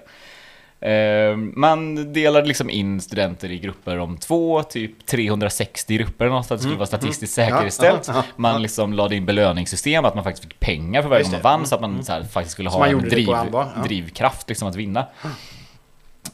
Speaker 1: Eh, man delade liksom in studenter i grupper om två, typ 360 grupper eller något, så att det skulle vara statistiskt
Speaker 2: Ja,
Speaker 1: säkerställt.
Speaker 2: ja.
Speaker 1: Man liksom lade in belöningssystem, att man faktiskt fick pengar för varje gång man vann, så att man så här, faktiskt skulle
Speaker 2: Så
Speaker 1: ha en driv,
Speaker 2: ja.
Speaker 1: drivkraft liksom att vinna.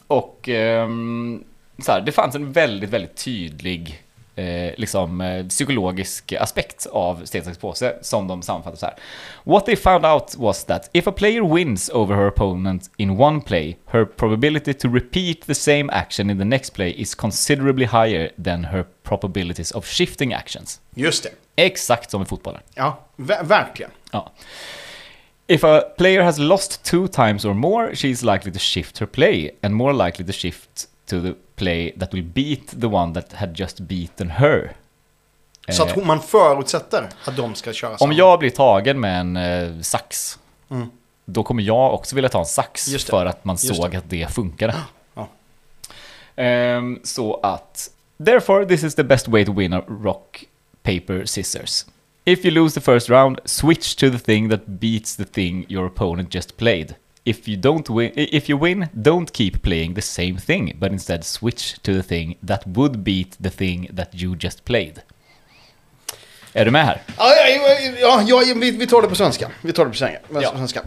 Speaker 1: Och ehm, så här, det fanns en väldigt, väldigt tydlig eh, liksom, eh, psykologisk aspekt av sten, sax, påse som de sammanfattar så här. What they found out was that if a player wins over her opponent in one play, her probability to repeat the same action in the next play is considerably higher than her probabilities of shifting actions.
Speaker 2: Just det.
Speaker 1: Exakt som i fotbollen.
Speaker 2: Ja, ver- verkligen.
Speaker 1: Ja. If a player has lost two times or more, she is likely to shift her play and more likely to shift to the play that will beat the one that had just beaten her.
Speaker 2: Så
Speaker 1: Eh,
Speaker 2: att hon- man förutsätter att de ska köra
Speaker 1: Om
Speaker 2: samma.
Speaker 1: jag blir tagen med en eh, sax,
Speaker 2: Mm.
Speaker 1: då kommer jag också vilja ta en sax
Speaker 2: det.
Speaker 1: för att man
Speaker 2: Just
Speaker 1: såg att det funkade.
Speaker 2: Ja.
Speaker 1: Ehm, så att, therefore this is the best way to win a rock, paper, scissors. If you lose the first round, switch to the thing that beats the thing your opponent just played. If you don't win, if you win, don't keep playing the same thing, but instead switch to the thing that would beat the thing that you just played. Är du med här?
Speaker 2: Ja, ja, ja, ja vi, vi tar det på svenska. Vi tar det på svenska.
Speaker 1: Ja.
Speaker 2: svenska.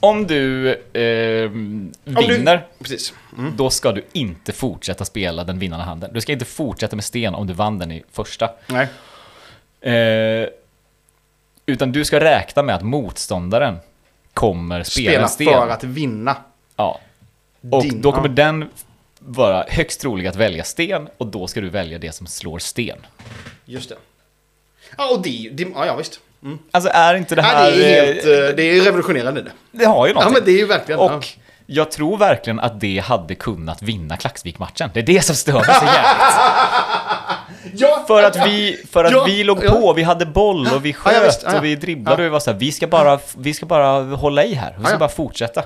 Speaker 1: Om du eh,
Speaker 2: Om du-
Speaker 1: vinner,
Speaker 2: Precis.
Speaker 1: då ska du inte fortsätta spela den vinnande handen. Du ska inte fortsätta med sten om du vann den i första.
Speaker 2: Nej.
Speaker 1: Eh, utan du ska räkna med att motståndaren kommer spela,
Speaker 2: Spela
Speaker 1: en sten.
Speaker 2: för att vinna.
Speaker 1: Ja. Och
Speaker 2: Din-
Speaker 1: då kommer
Speaker 2: ja.
Speaker 1: den vara högst trolig att välja sten och då ska du välja det som slår sten.
Speaker 2: Just det. Ja, och det, det ja, ja visst. Mm.
Speaker 1: Alltså är inte det
Speaker 2: Ja,
Speaker 1: här...
Speaker 2: det är helt,
Speaker 1: eh,
Speaker 2: eh, det är revolutionerande det.
Speaker 1: det har ju
Speaker 2: Ja,
Speaker 1: någonting.
Speaker 2: men det är ju verkligen...
Speaker 1: Och jag tror verkligen att det hade kunnat vinna Klaxvik-matchen. Det är det som stör mig så jävligt.
Speaker 2: ja.
Speaker 1: För att vi, för att
Speaker 2: Ja,
Speaker 1: vi låg
Speaker 2: ja.
Speaker 1: på, vi hade boll och vi
Speaker 2: Ja, ja,
Speaker 1: sköt
Speaker 2: visst, ja, ja.
Speaker 1: och vi dribblade
Speaker 2: Ja.
Speaker 1: och vi var så här, vi ska bara, vi ska bara hålla i här. Vi ska
Speaker 2: Ja, ja.
Speaker 1: bara fortsätta.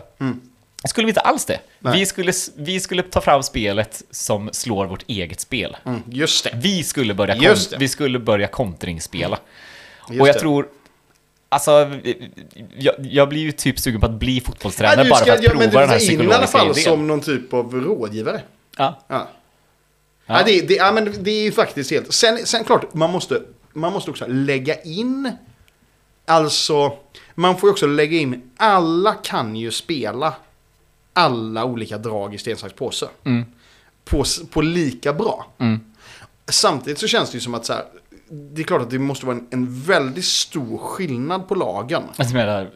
Speaker 1: Skulle vi inte alls det.
Speaker 2: Nej.
Speaker 1: Vi skulle, vi skulle ta fram spelet som slår vårt eget spel.
Speaker 2: Mm, just det.
Speaker 1: Vi skulle börja,
Speaker 2: Just det.
Speaker 1: vi skulle börja kontringsspela.
Speaker 2: Just
Speaker 1: och jag
Speaker 2: det.
Speaker 1: tror... Alltså, jag, jag blir ju typ sugen på att bli fotbollstränare bara
Speaker 2: ska-
Speaker 1: för att
Speaker 2: ja,
Speaker 1: prova
Speaker 2: men
Speaker 1: den här
Speaker 2: du ska in i alla
Speaker 1: psykologiska
Speaker 2: fall
Speaker 1: idén.
Speaker 2: som någon typ av rådgivare.
Speaker 1: Ja.
Speaker 2: Ja.
Speaker 1: Ja.
Speaker 2: Ja. det, det, ja, men det är ju faktiskt helt... Sen, sen klart, man måste, man måste också lägga in... Alltså, man får ju också lägga in... Alla kan ju spela alla olika drag i sten, sax, påse.
Speaker 1: Mm.
Speaker 2: På, på lika bra.
Speaker 1: Mm.
Speaker 2: Samtidigt så känns det ju som att så här, det är klart att det måste vara en, en väldigt stor skillnad på lagen.
Speaker 1: Alltså jag menar,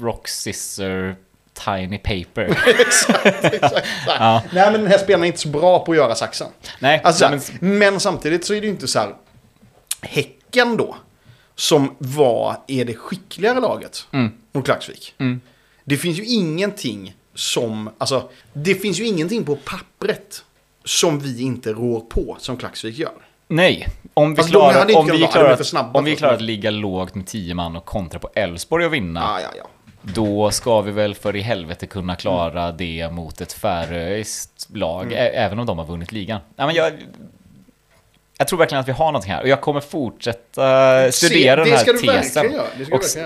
Speaker 1: rock, scissor, tiny paper.
Speaker 2: exakt, exakt.
Speaker 1: Ja.
Speaker 2: Nej, men den här spelaren är inte så bra på att göra saxen.
Speaker 1: Nej,
Speaker 2: Alltså,
Speaker 1: men,
Speaker 2: men... samtidigt så är det ju inte så här. Häcken då, som var, är det skickligare laget
Speaker 1: Mm.
Speaker 2: mot Klaxvik.
Speaker 1: Mm.
Speaker 2: Det finns ju ingenting som, alltså, det finns ju ingenting på pappret som vi inte rår på som Klaxvik gör.
Speaker 1: nej. Om vi
Speaker 2: Alltså,
Speaker 1: klarar, om vi att,
Speaker 2: för snabba
Speaker 1: om vi
Speaker 2: för-
Speaker 1: klarar att ligga lågt med 10 man och kontra på Elfsborg och vinna,
Speaker 2: Ja, ja, ja.
Speaker 1: Då ska vi väl för i helvete kunna klara det mot ett färöiskt lag,
Speaker 2: Mm.
Speaker 1: även om de har vunnit ligan. Nej, men jag, jag tror verkligen att vi har någonting här och jag kommer fortsätta studera den här tesen.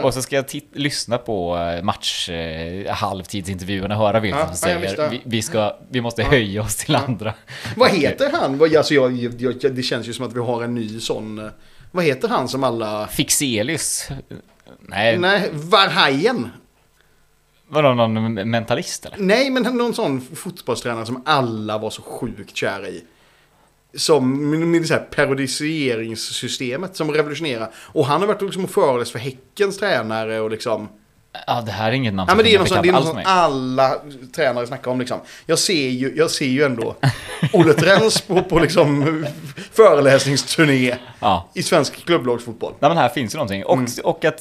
Speaker 1: Och, och så ska jag lyssna på eh, match, eh, halvtidsintervjuerna, höra vilka
Speaker 2: Ja,
Speaker 1: som
Speaker 2: ja,
Speaker 1: säger
Speaker 2: ja.
Speaker 1: vi, vi, ska, vi måste höja oss till andra.
Speaker 2: Vad heter han? Alltså, jag, jag, jag, det känns ju som att vi har en ny sån... eh, Vad heter han som alla...
Speaker 1: Fixelius? Nej,
Speaker 2: Nej, Varhajen
Speaker 1: vadå någon mentalist eller?
Speaker 2: Nej, men någon sån fotbollstränare som alla var så sjukt kära i. Som med, det här periodiseringssystemet som revolutionerar. Och han har varit liksom och föreläst för Häckens tränare och liksom...
Speaker 1: Ja, det här är inget namn
Speaker 2: Ja
Speaker 1: som
Speaker 2: men det är något sånt, det är något som alla tränare snackar om liksom. Jag ser ju, jag ser ju ändå Olle Trens på, på liksom föreläsningsturné
Speaker 1: Ja.
Speaker 2: i svensk klubblagsfotboll.
Speaker 1: Nej men här finns ju någonting. Och,
Speaker 2: Mm.
Speaker 1: och att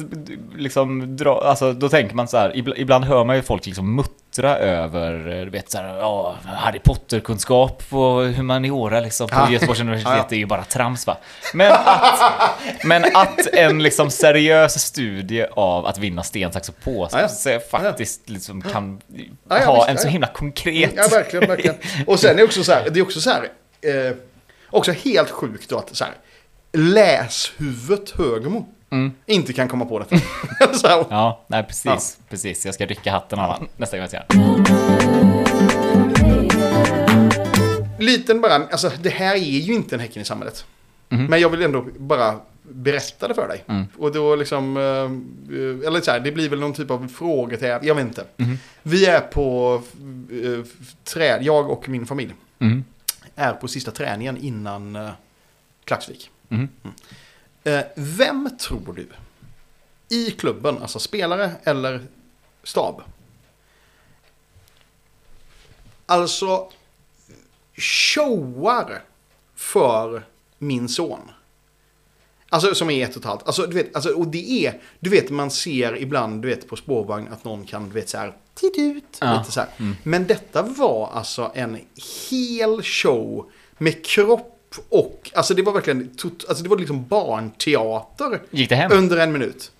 Speaker 1: liksom dra, alltså då tänker man så här, ibland, ibland hör man ju folk liksom muttra över, eh, du vet så här, ja, Harry Potter-kunskap och humaniora liksom på
Speaker 2: Ja.
Speaker 1: Göteborgs universitet. Är ju bara trams va. Men att, men att en liksom seriös studie av att vinna sten, sax och påse faktiskt liksom kan ha en så himla konkret...
Speaker 2: Ja, verkligen, verkligen. Och sen är det också så här, det är också så här, eh, också helt sjukt då att så här, läshuvudet Högmo
Speaker 1: Mm.
Speaker 2: inte kan komma på detta.
Speaker 1: Ja, nej precis, precis. Jag ska rycka hatten av honom nästa gång jag ser
Speaker 2: liten bara, alltså det här är ju inte en Häcken i samhället.
Speaker 1: Mhm.
Speaker 2: Men jag vill ändå bara berätta det för dig.
Speaker 1: Mm.
Speaker 2: Och då liksom, eh, eller så här, det blir väl någon typ av fråga till, jag vet inte.
Speaker 1: Mhm.
Speaker 2: Vi är på eh, träd, jag och min familj
Speaker 1: Mm.
Speaker 2: är på sista träningen innan eh, Klaxvik.
Speaker 1: Mm.
Speaker 2: Eh, vem tror du i klubben, alltså spelare eller stab? Alltså showar för min son. Alltså som är ett och ett halvt. Alltså, du vet, alltså, och det är, du vet man ser ibland du vet, på spårvagn att någon kan, du vet så här, ut.
Speaker 1: Ja.
Speaker 2: Lite så.
Speaker 1: Mm.
Speaker 2: Men detta var alltså en hel show med kropp och, alltså det var verkligen, tot, alltså det var liksom barnteater
Speaker 1: Gick det hem?
Speaker 2: under en minut.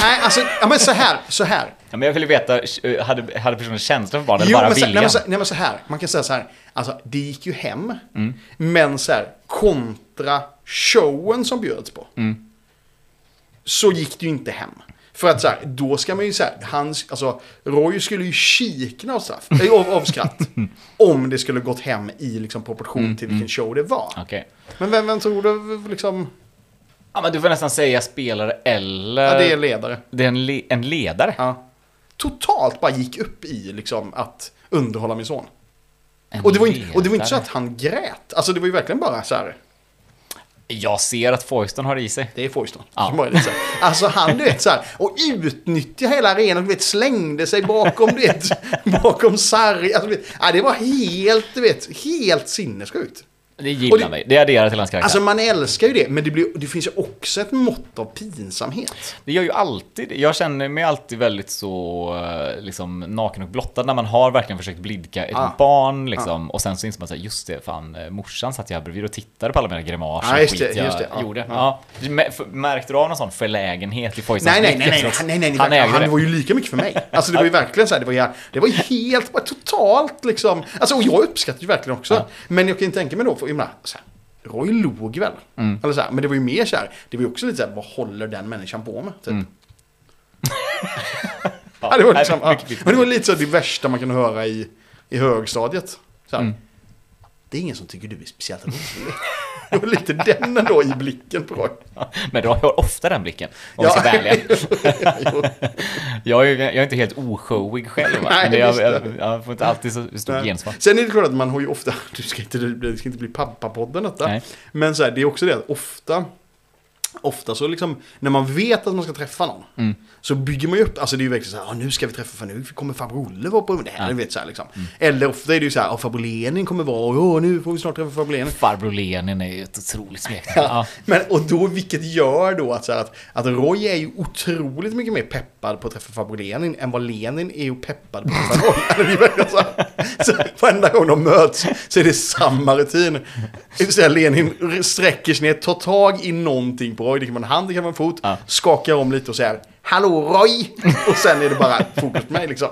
Speaker 2: Nej, alltså, ja men så här, så här.
Speaker 1: Ja, men jag ville veta, eh, hade, hade personen känsla för barn eller
Speaker 2: Jo,
Speaker 1: bara
Speaker 2: men så, nej,
Speaker 1: viljan?
Speaker 2: men så, nej men så här, man kan säga så här, alltså det gick ju hem,
Speaker 1: Mm.
Speaker 2: men så här, kontra showen som bjöds på.
Speaker 1: Mm.
Speaker 2: Så gick det ju inte hem. För att så här, då ska man ju säga, hans, alltså Roy skulle ju kikna av, straff, äh, av, av skratt. om det skulle gått hem i liksom, proportion
Speaker 1: Mm,
Speaker 2: till vilken show det var.
Speaker 1: Okej.
Speaker 2: Men vem, vem tror du liksom,
Speaker 1: Ja, men du får nästan säga spelare eller...
Speaker 2: ja, det är ledare.
Speaker 1: Det är en, le- en ledare.
Speaker 2: Ja. Totalt bara gick upp i liksom att underhålla min son.
Speaker 1: En
Speaker 2: Och det, var inte, och det var inte så att han grät. Alltså det var ju verkligen bara så här.
Speaker 1: Jag ser att Foyston har i sig.
Speaker 2: Det är Foyston.
Speaker 1: Ja.
Speaker 2: som så. Alltså han du vet så här. Och utnyttja hela arenan. Du vet slängde sig bakom du vet. Bakom Sarri. Alltså, vet, ja, det var helt, du vet, helt sinnessjukt.
Speaker 1: Det gillar
Speaker 2: det-
Speaker 1: mig. Det adderar till hans karaktär.
Speaker 2: Alltså man älskar ju det. Men det, blir, det finns ju också ett mått av pinsamhet.
Speaker 1: Det gör ju alltid. Jag känner mig alltid väldigt så eh, liksom, naken och blottad när man har verkligen försökt blidka ett
Speaker 2: Ah.
Speaker 1: barn liksom. Och sen så inser man såhär, just det, fan eh, morsan satt jag här bredvid och tittade på alla mina grimaser
Speaker 2: Ja,
Speaker 1: och
Speaker 2: just det,
Speaker 1: jag
Speaker 2: just det, ja.
Speaker 1: gjorde.
Speaker 2: Ja.
Speaker 1: Ja. Mä- f- Märkte du av någon sån förlägenhet i Foystons
Speaker 2: Nej, nej, nej, nej, nej, nej, nej,
Speaker 1: Han ägde
Speaker 2: han var ju lika mycket för mig. Alltså det var ju verkligen så här, det var ju, det var ju helt, totalt liksom. Alltså och jag uppskattar ju verkligen också.
Speaker 1: Ja.
Speaker 2: Men jag kan ju tänka mig då, jag menar, så här, Roy log väl?
Speaker 1: Mm.
Speaker 2: Eller så här, men det var ju mer så här, det var ju också lite så här, vad håller den människan på med? Typ.
Speaker 1: Mm.
Speaker 2: Ja, det var liksom, ja. Men det var lite så det värsta man kan höra i, i högstadiet. Så
Speaker 1: Mm.
Speaker 2: Det är ingen som tycker du är speciellt rolig. Det var lite den ändå i blicken på Roy.
Speaker 1: Men du har ofta den blicken, om vi ska vara. Jag är, jag är inte helt oshowig själv. Va?
Speaker 2: Nej,
Speaker 1: men jag, jag, jag får inte alltid så stort
Speaker 2: Nej.
Speaker 1: gensvar.
Speaker 2: Sen är det klart att man har ju ofta, du ska inte, det ska inte bli pappapodden detta.
Speaker 1: Nej.
Speaker 2: Men så här, det är också det att ofta, ofta så liksom, när man vet att man ska träffa någon.
Speaker 1: Mm.
Speaker 2: Så bygger man ju upp, alltså det är ju verkligen så här, "Ah, nu ska vi träffa, för nu kommer farbror Olle vara på det här,
Speaker 1: Ja. Mm.
Speaker 2: vet så här liksom. Eller ofta är det ju så här, "Ah, farbror Lenin kommer vara, åh nu får vi snart träffa farbror Lenin.
Speaker 1: Farbror Lenin är ju ett otroligt smeknamn.
Speaker 2: Ja.
Speaker 1: Ja.
Speaker 2: Men, och då, vilket gör då att, så här, att, att Roy är ju otroligt mycket mer peppad på att träffa farbror Lenin än vad Lenin är ju peppad på att träffa Roy. Alltså, så, här. så varenda gång de möts så är det samma rutin. Vill säga Lenin sträcker sig ner, tar tag i någonting på Roy, det kan vara en hand, det kan vara en fot,
Speaker 1: Ja.
Speaker 2: skakar om lite och säger Hallå Roy! Och sen är det bara fokus på mig liksom.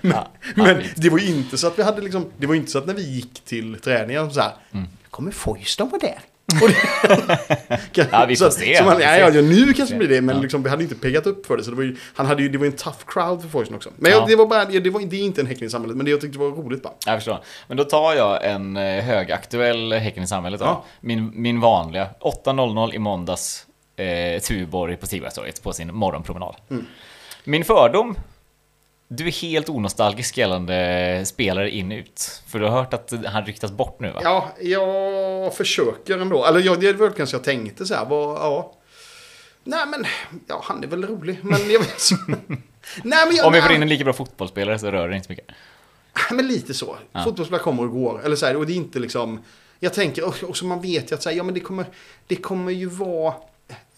Speaker 2: Men,
Speaker 1: Ja.
Speaker 2: men det var ju inte så att vi hade liksom, det var inte så att när vi gick till träningen så här,
Speaker 1: Mm.
Speaker 2: kommer Foyston vara där? Det,
Speaker 1: Ja, vi får
Speaker 2: så,
Speaker 1: se.
Speaker 2: Så man, ja, ja, nu kanske det blir det, men
Speaker 1: Ja.
Speaker 2: liksom, vi hade inte peggat upp för det. Så det var ju, han hade ju, det var en tough crowd för Foyston också. Men
Speaker 1: Ja.
Speaker 2: jag, det var bara, det, var, det är inte en Häcken i samhället, men det jag tyckte var roligt bara.
Speaker 1: Jag förstår. Men då tar jag en eh, högaktuell Häcken i samhället då. Min, min vanliga. 8.00 i måndags. Eh, Tuborg på Stigbergstorget på sin morgonpromenad.
Speaker 2: Mm.
Speaker 1: Min fördom. Du är helt onostalgisk gällande spelare in ut. För du har hört att han ryktas bort nu va?
Speaker 2: Ja, jag försöker ändå. Eller jag, det var kanske jag tänkte så här, vad, ja. Nej men, ja han är väl rolig, men jag vet Nej men jag,
Speaker 1: Om vi får
Speaker 2: nej,
Speaker 1: in en lika bra fotbollsspelare så rör det inte så mycket.
Speaker 2: men lite så.
Speaker 1: Ja.
Speaker 2: Fotbollsspelare kommer och går. Eller så här, och det är inte liksom, jag tänker, och också man vet ju att så här, ja men det kommer, det kommer ju vara,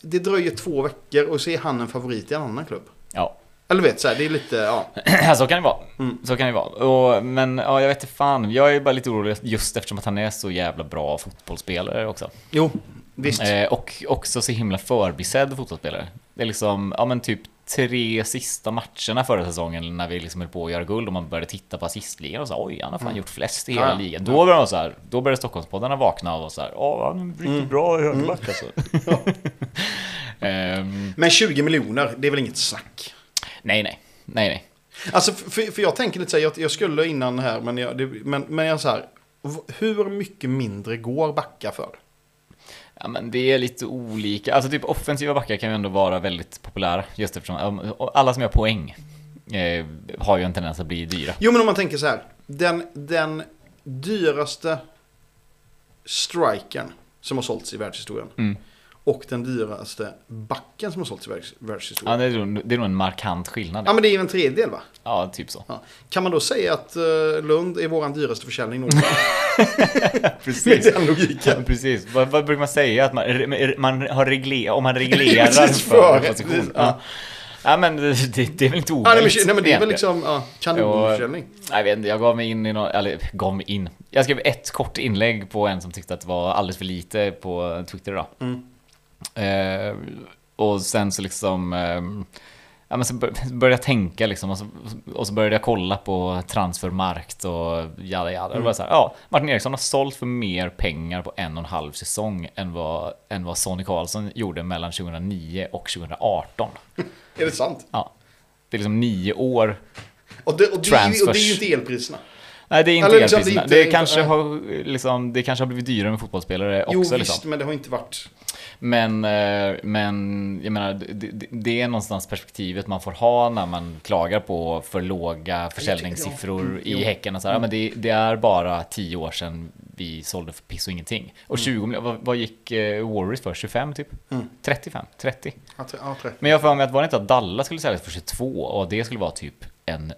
Speaker 2: det dröjer två veckor och så är han en favorit i en annan klubb.
Speaker 1: Ja,
Speaker 2: Eller vet så här, det är lite, ja.
Speaker 1: så kan det vara.
Speaker 2: Mm.
Speaker 1: Så kan det vara. Och, men ja, jag vet inte fan. Jag är bara lite orolig just eftersom att han är så jävla bra fotbollsspelare också.
Speaker 2: Jo, visst.
Speaker 1: Eh, och också så himla förbisedd fotbollsspelare. Det är liksom, ja men typ tre sista matcherna förra säsongen när vi liksom höll på att göra guld och man började titta på assistligan och så oj, han har fan gjort flest i hela
Speaker 2: Mm. Ja.
Speaker 1: ligan. Då började de så här, då började Stockholmspoddarna vakna och vara så här, ja han är riktigt
Speaker 2: Mm.
Speaker 1: bra i högerback alltså. Ehm,
Speaker 2: Men 20 miljoner, det är väl inget snack.
Speaker 1: Nej, nej, nej, nej.
Speaker 2: Alltså, för, för jag tänker lite så här, jag, jag skulle innan här, men jag, det, men, men jag så här, hur mycket mindre går backa för?
Speaker 1: Ja, men det är lite olika. Alltså typ offensiva backar kan ju ändå vara väldigt populära. Just eftersom alla som gör poäng eh, har ju en tendens att bli dyra.
Speaker 2: Jo, men om man tänker så här, den, den dyraste strikern som har sålts i världshistorien
Speaker 1: Mm.
Speaker 2: Och den dyraste backen som har sålts i världs,
Speaker 1: Ja,
Speaker 2: världshistorien.
Speaker 1: det, är, nog- det är nog en markant skillnad.
Speaker 2: Ja, men det är ju en tredjedel va?
Speaker 1: Ja, typ så.
Speaker 2: Ja. Kan man då säga att eh, Lund är våran dyraste försäljning någonsin? Med
Speaker 1: Precis.
Speaker 2: den logiken.
Speaker 1: Precis. Vad, vad brukar man säga? Att man, man har regler, om man reglerar
Speaker 2: Precis,
Speaker 1: för
Speaker 2: för-
Speaker 1: position.
Speaker 2: ja.
Speaker 1: Ja. ja, men det, det, är väl inte
Speaker 2: Ja, nej,
Speaker 1: omöjligt.
Speaker 2: nej, men det är väl liksom ja, kanonförsäljning.
Speaker 1: Jag vet inte, jag gav mig in i någon, eller gav mig in. Jag skrev ett kort inlägg på en som tyckte att det var alldeles för lite på Twitter idag.
Speaker 2: Mm.
Speaker 1: Eh, och sen så liksom, eh, Ja, men så bör- började jag tänka liksom, och så, och så började jag kolla på transfermarkt och jada jada. Det var så här, ja, Martin Eriksson har sålt för mer pengar på en och en halv säsong än vad, än vad Sonny Karlsson gjorde mellan 2009 och 2018.
Speaker 2: Är det sant?
Speaker 1: Ja. Det är liksom nio år.
Speaker 2: Och det, och det, är, ju, och det är ju inte elpriserna.
Speaker 1: Nej, det är inte
Speaker 2: Eller liksom,
Speaker 1: elpriserna.
Speaker 2: det inte-
Speaker 1: kanske har, liksom, det kanske har blivit dyrare med fotbollsspelare också.
Speaker 2: jo, visst,
Speaker 1: liksom.
Speaker 2: men det har inte varit...
Speaker 1: Men, eh, men jag menar, det, det- är någonstans perspektivet man får ha när man klagar på för låga försäljningssiffror
Speaker 2: Mm, jo.
Speaker 1: i Häcken. Och så här. Ja, Men det, det är bara tio år sedan vi sålde för piss och ingenting. Och 20 miljoner, vad, vad gick eh, Warriors för? 25 typ?
Speaker 2: Mm.
Speaker 1: 35? 30?
Speaker 2: Ja, tre- ja, tre.
Speaker 1: Men jag får för mig att var det inte att Dallas skulle säljas för 22 och det skulle vara typ en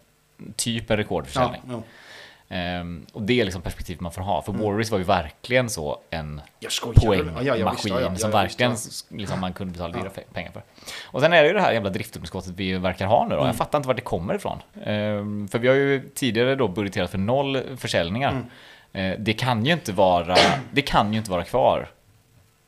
Speaker 1: typ en
Speaker 2: Ja,
Speaker 1: rekordförsäljning.
Speaker 2: ja.
Speaker 1: Ehm, och det är liksom perspektivet man får ha. För Warriors var ju verkligen så en poängmaskin
Speaker 2: Ja, ja, ja, visst, ja, ja,
Speaker 1: som verkligen liksom, man kunde betala dyra pengar för. Och sen är det ju det här jävla driftunderskottet vi verkar ha nu då.
Speaker 2: Mm.
Speaker 1: Jag fattar inte vart det kommer ifrån. Ehm, för vi har ju tidigare då budgeterat för noll försäljningar.
Speaker 2: Mm.
Speaker 1: Eh, det kan ju inte vara, det kan ju inte vara kvar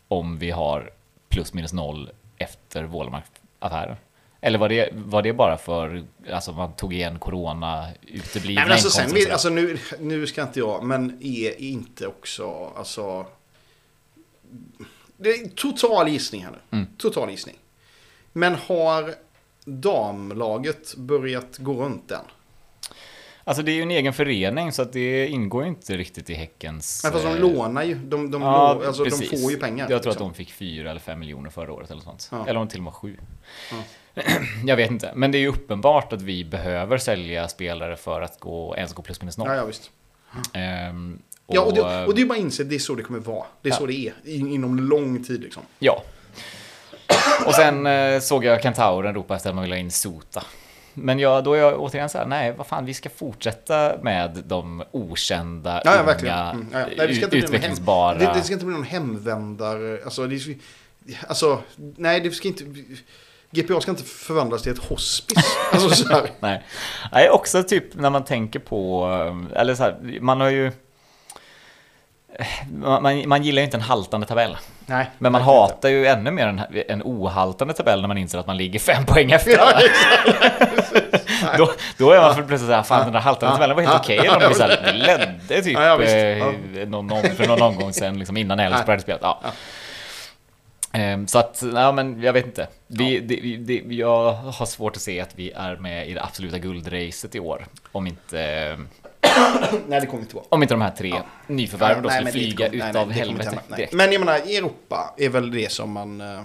Speaker 1: om vi har plus minus noll efter Wålemark-affären. Eller var det, var det bara för, alltså man tog igen corona,
Speaker 2: Nej, men alltså, sen,
Speaker 1: sådär?
Speaker 2: alltså nu, nu ska inte jag, men är inte också, alltså... Det är total gissning här nu.
Speaker 1: Mm.
Speaker 2: Total gissning. Men har damlaget börjat gå runt än?
Speaker 1: Alltså det är ju en egen förening så att det ingår ju inte riktigt i Häckens...
Speaker 2: Nej, fast de
Speaker 1: eh,
Speaker 2: lånar ju. De, de,
Speaker 1: Ja,
Speaker 2: lå- alltså, de får ju pengar.
Speaker 1: Jag tror att
Speaker 2: liksom.
Speaker 1: de fick fyra eller fem miljoner förra året eller sånt.
Speaker 2: Ja.
Speaker 1: Eller om till och med sju. Jag vet inte, men det är ju uppenbart att vi behöver sälja spelare för att gå, ens gå plus minus noll.
Speaker 2: Ja, ja, visst.
Speaker 1: Ehm,
Speaker 2: Ja, och, det, och det är bara att inse att det är så det kommer vara. Det är
Speaker 1: Ja.
Speaker 2: så det är. In, inom lång tid liksom.
Speaker 1: Ja. Och sen eh, såg jag Kentauren ropa efter att man ville ha in Sota. Men jag, då är jag återigen så här, nej, vad fan, vi ska fortsätta med de okända,
Speaker 2: Ja, ja
Speaker 1: unga,
Speaker 2: Mm, ja. Nej, det ska inte bli någon
Speaker 1: utvecklingsbara...
Speaker 2: Hem, det, det ska inte bli någon hemvändare. Alltså, det, ska- alltså, nej, det ska inte... GPA ska inte förvandlas till ett hospice. Alltså.
Speaker 1: Nej. Nej, också typ när man tänker på, eh, eller så här, man har ju... Man, man, man gillar ju inte en haltande tabell.
Speaker 2: Nej.
Speaker 1: Men man
Speaker 2: verkligen inte.
Speaker 1: hatar ju ännu mer en, en ohaltande tabell när man inser att man ligger fem poäng efter.
Speaker 2: Ja, exakt.
Speaker 1: Då, då är man plötsligt såhär, fan den där haltande
Speaker 2: Ja.
Speaker 1: tabellen var helt
Speaker 2: Ja.
Speaker 1: okej. Okay, de så här, ledde typ
Speaker 2: Ja, ja,
Speaker 1: eh, någon, någon, för någon omgång sen, liksom innan Elfsborg hade spelat. Ja.
Speaker 2: Ja.
Speaker 1: Ehm, Så att, ja men jag vet inte. Vi, det, det, jag har svårt att se att vi är med i det absoluta guldracet i år. Om inte,
Speaker 2: Nej, det kommer inte vara.
Speaker 1: om inte de här tre nyförvärven då
Speaker 2: Nej,
Speaker 1: skulle flyga utav
Speaker 2: nej,
Speaker 1: helvete direkt.
Speaker 2: Men jag menar, Europa är väl det som man... eh,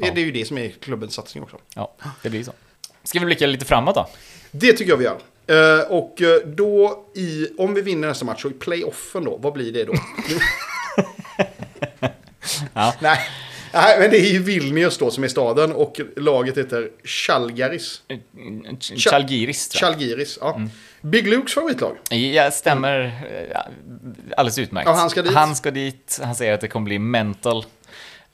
Speaker 1: Ja.
Speaker 2: Det är ju det som är klubbens satsning också.
Speaker 1: Ja, det blir så. Ska vi blicka lite framåt då?
Speaker 2: Det tycker jag vi gör. Eh, och eh, då i, om vi vinner nästa match och i playoffen då, vad blir det då?
Speaker 1: Ja.
Speaker 2: Nej. Nej, men det är ju Vilnius då som är staden och laget heter Chalgaris.
Speaker 1: Chalgiris tror jag.
Speaker 2: Chalgiris, ja.
Speaker 1: Mm.
Speaker 2: Big Lukes favoritlag.
Speaker 1: Ja, stämmer eh, alldeles utmärkt.
Speaker 2: Ja, han ska dit.
Speaker 1: Han ska dit. Han säger att det kommer bli mental.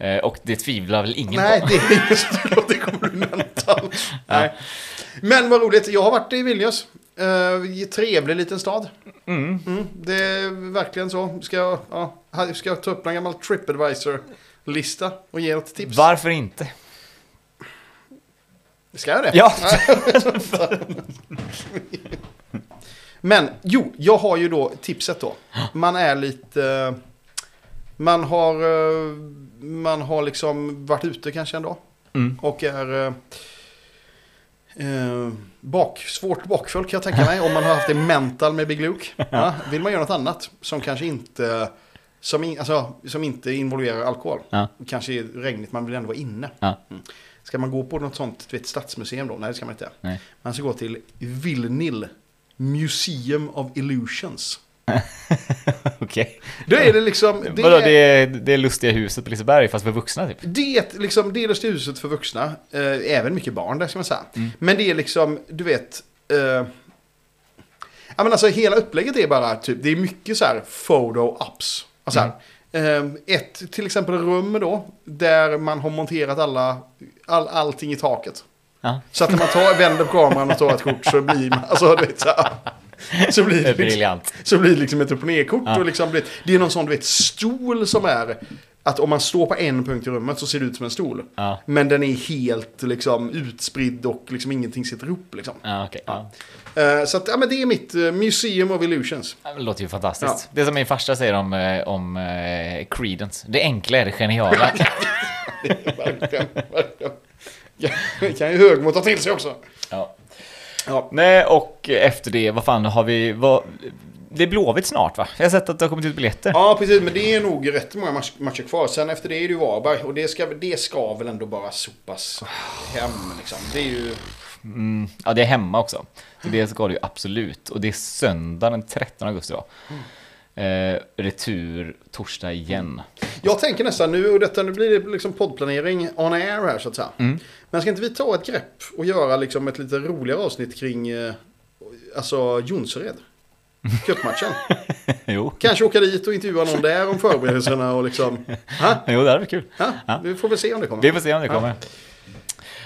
Speaker 1: Eh, Och det tvivlar väl ingen
Speaker 2: Nej,
Speaker 1: på.
Speaker 2: det är just det. Det kommer bli mental. Nej. Men vad roligt, jag har varit i Vilnius. Uh, trevlig liten stad.
Speaker 1: Mm.
Speaker 2: Mm, det är verkligen så. Ska, jag- ja, ska jag ta upp en gammal Tripadvisor-lista och ge ett tips?
Speaker 1: Varför inte?
Speaker 2: Ska jag det?
Speaker 1: Ja,
Speaker 2: Men jo, jag har ju då tipset då. Man är lite... Man har, eh, man har liksom varit ute kanske en dag.
Speaker 1: Mm.
Speaker 2: Och är... eh, Eh, bak, svårt bakfull kan jag tänka mig. Om man har haft det mental med Big Luke. Ja, vill man göra något annat som kanske inte... Som, in, alltså, som inte involverar alkohol.
Speaker 1: Ja.
Speaker 2: Kanske är regnigt, man vill ändå vara inne.
Speaker 1: Ja.
Speaker 2: Mm. Ska man gå på något sånt du vet, stadsmuseum då? Nej, det ska man inte.
Speaker 1: Nej.
Speaker 2: Man ska gå till Vilnil Museum of Illusions.
Speaker 1: okej.
Speaker 2: Då är det liksom... Det
Speaker 1: Vadå,
Speaker 2: är,
Speaker 1: det är, det är lustiga huset på Liseberg fast för vuxna typ?
Speaker 2: det är liksom, det är det huset för vuxna. Eh, även mycket barn där ska man säga.
Speaker 1: Mm.
Speaker 2: Men det är liksom, du vet... Eh, ja men alltså hela upplägget är bara typ, det är mycket så här photo-ups. Alltså,
Speaker 1: Mm.
Speaker 2: här, eh, ett till exempel rum då, där man har monterat alla, all, allting i taket.
Speaker 1: Ja.
Speaker 2: Så att när man tar, vänder på kameran och tar ett kort så blir man, alltså du vet så här, så blir
Speaker 1: Det
Speaker 2: liksom, så blir det liksom ett upp och ner-kort.
Speaker 1: Ja.
Speaker 2: Och liksom, vet, det är någon sån du vet, stol som är att om man står på en punkt i rummet så ser det ut som en stol.
Speaker 1: Ja.
Speaker 2: Men den är helt liksom utspridd och liksom ingenting sitter ihop liksom.
Speaker 1: Ja, okej. Ja.
Speaker 2: Eh, så att, ja men det är mitt eh, Museum of Illusions.
Speaker 1: Det låter ju fantastiskt. Det som min farsa säger om, eh, om Creedence. Det enkla är det geniala.
Speaker 2: verkligen, verkligen. Ja, det kan ju högmo ta till sig också.
Speaker 1: ja.
Speaker 2: Ja.
Speaker 1: Nej, och efter det, vad fan har vi... Vad, det är Blåvitt snart va? Jag har sett att det har kommit ut biljetter.
Speaker 2: Ja, precis. Men det är nog rätt många match- matcher kvar. Sen efter det är det ju Varberg. Och det ska, det ska väl ändå bara sopas hem liksom. Det är ju...
Speaker 1: Mm, ja, det är hemma också. Så det ska det ju absolut. Och det är söndag den 13 augusti då. Eh, retur torsdag igen.
Speaker 2: Jag tänker nästan nu, och detta, nu blir det liksom poddplanering on air här så att säga.
Speaker 1: Mm.
Speaker 2: Men ska inte vi ta ett grepp och göra liksom ett lite roligare avsnitt kring eh, alltså Jonsered? Cupmatchen.
Speaker 1: jo.
Speaker 2: Kanske åka dit och intervjua någon där om förberedelserna och liksom... Ha?
Speaker 1: jo, det hade varit kul.
Speaker 2: Ha? Vi får väl se om det kommer.
Speaker 1: Vi får se om det kommer.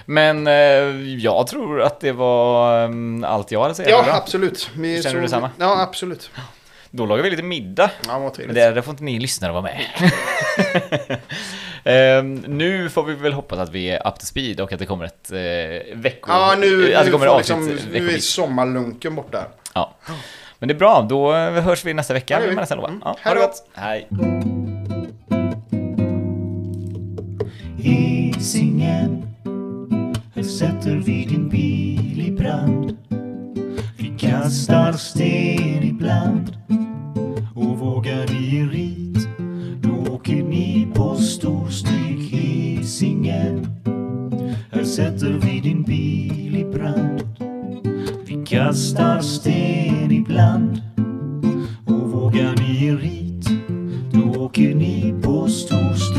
Speaker 1: Men eh, jag tror att det var mm, allt jag hade att säga.
Speaker 2: Ja,
Speaker 1: idag.
Speaker 2: absolut. Vi
Speaker 1: Känner du detsamma?
Speaker 2: Ja, absolut.
Speaker 1: Då lagar vi lite middag.
Speaker 2: Ja, vad
Speaker 1: Men det, där får inte ni lyssnare vara med. Ehm, nu får vi väl hoppas att vi är up to speed och att det kommer ett eh, vecko...
Speaker 2: Ja, nu,
Speaker 1: att det
Speaker 2: nu,
Speaker 1: kommer avsnitt
Speaker 2: liksom, nu är sommarlunken borta.
Speaker 1: Ja. Men det är bra, då eh, hörs vi nästa vecka.
Speaker 2: Ja, vi.
Speaker 1: lova.
Speaker 2: Mm.
Speaker 1: Ja,
Speaker 2: Hej
Speaker 1: ha det gott. Hej.
Speaker 3: Hisingen Här sätter vi din bil kastar sten ibland och vågar ni rit då åker ni på stor stryk Hisingen. Här sätter vi din bil i brand. Vi kastar sten ibland och vågar ni rit då åker ni på stor stryk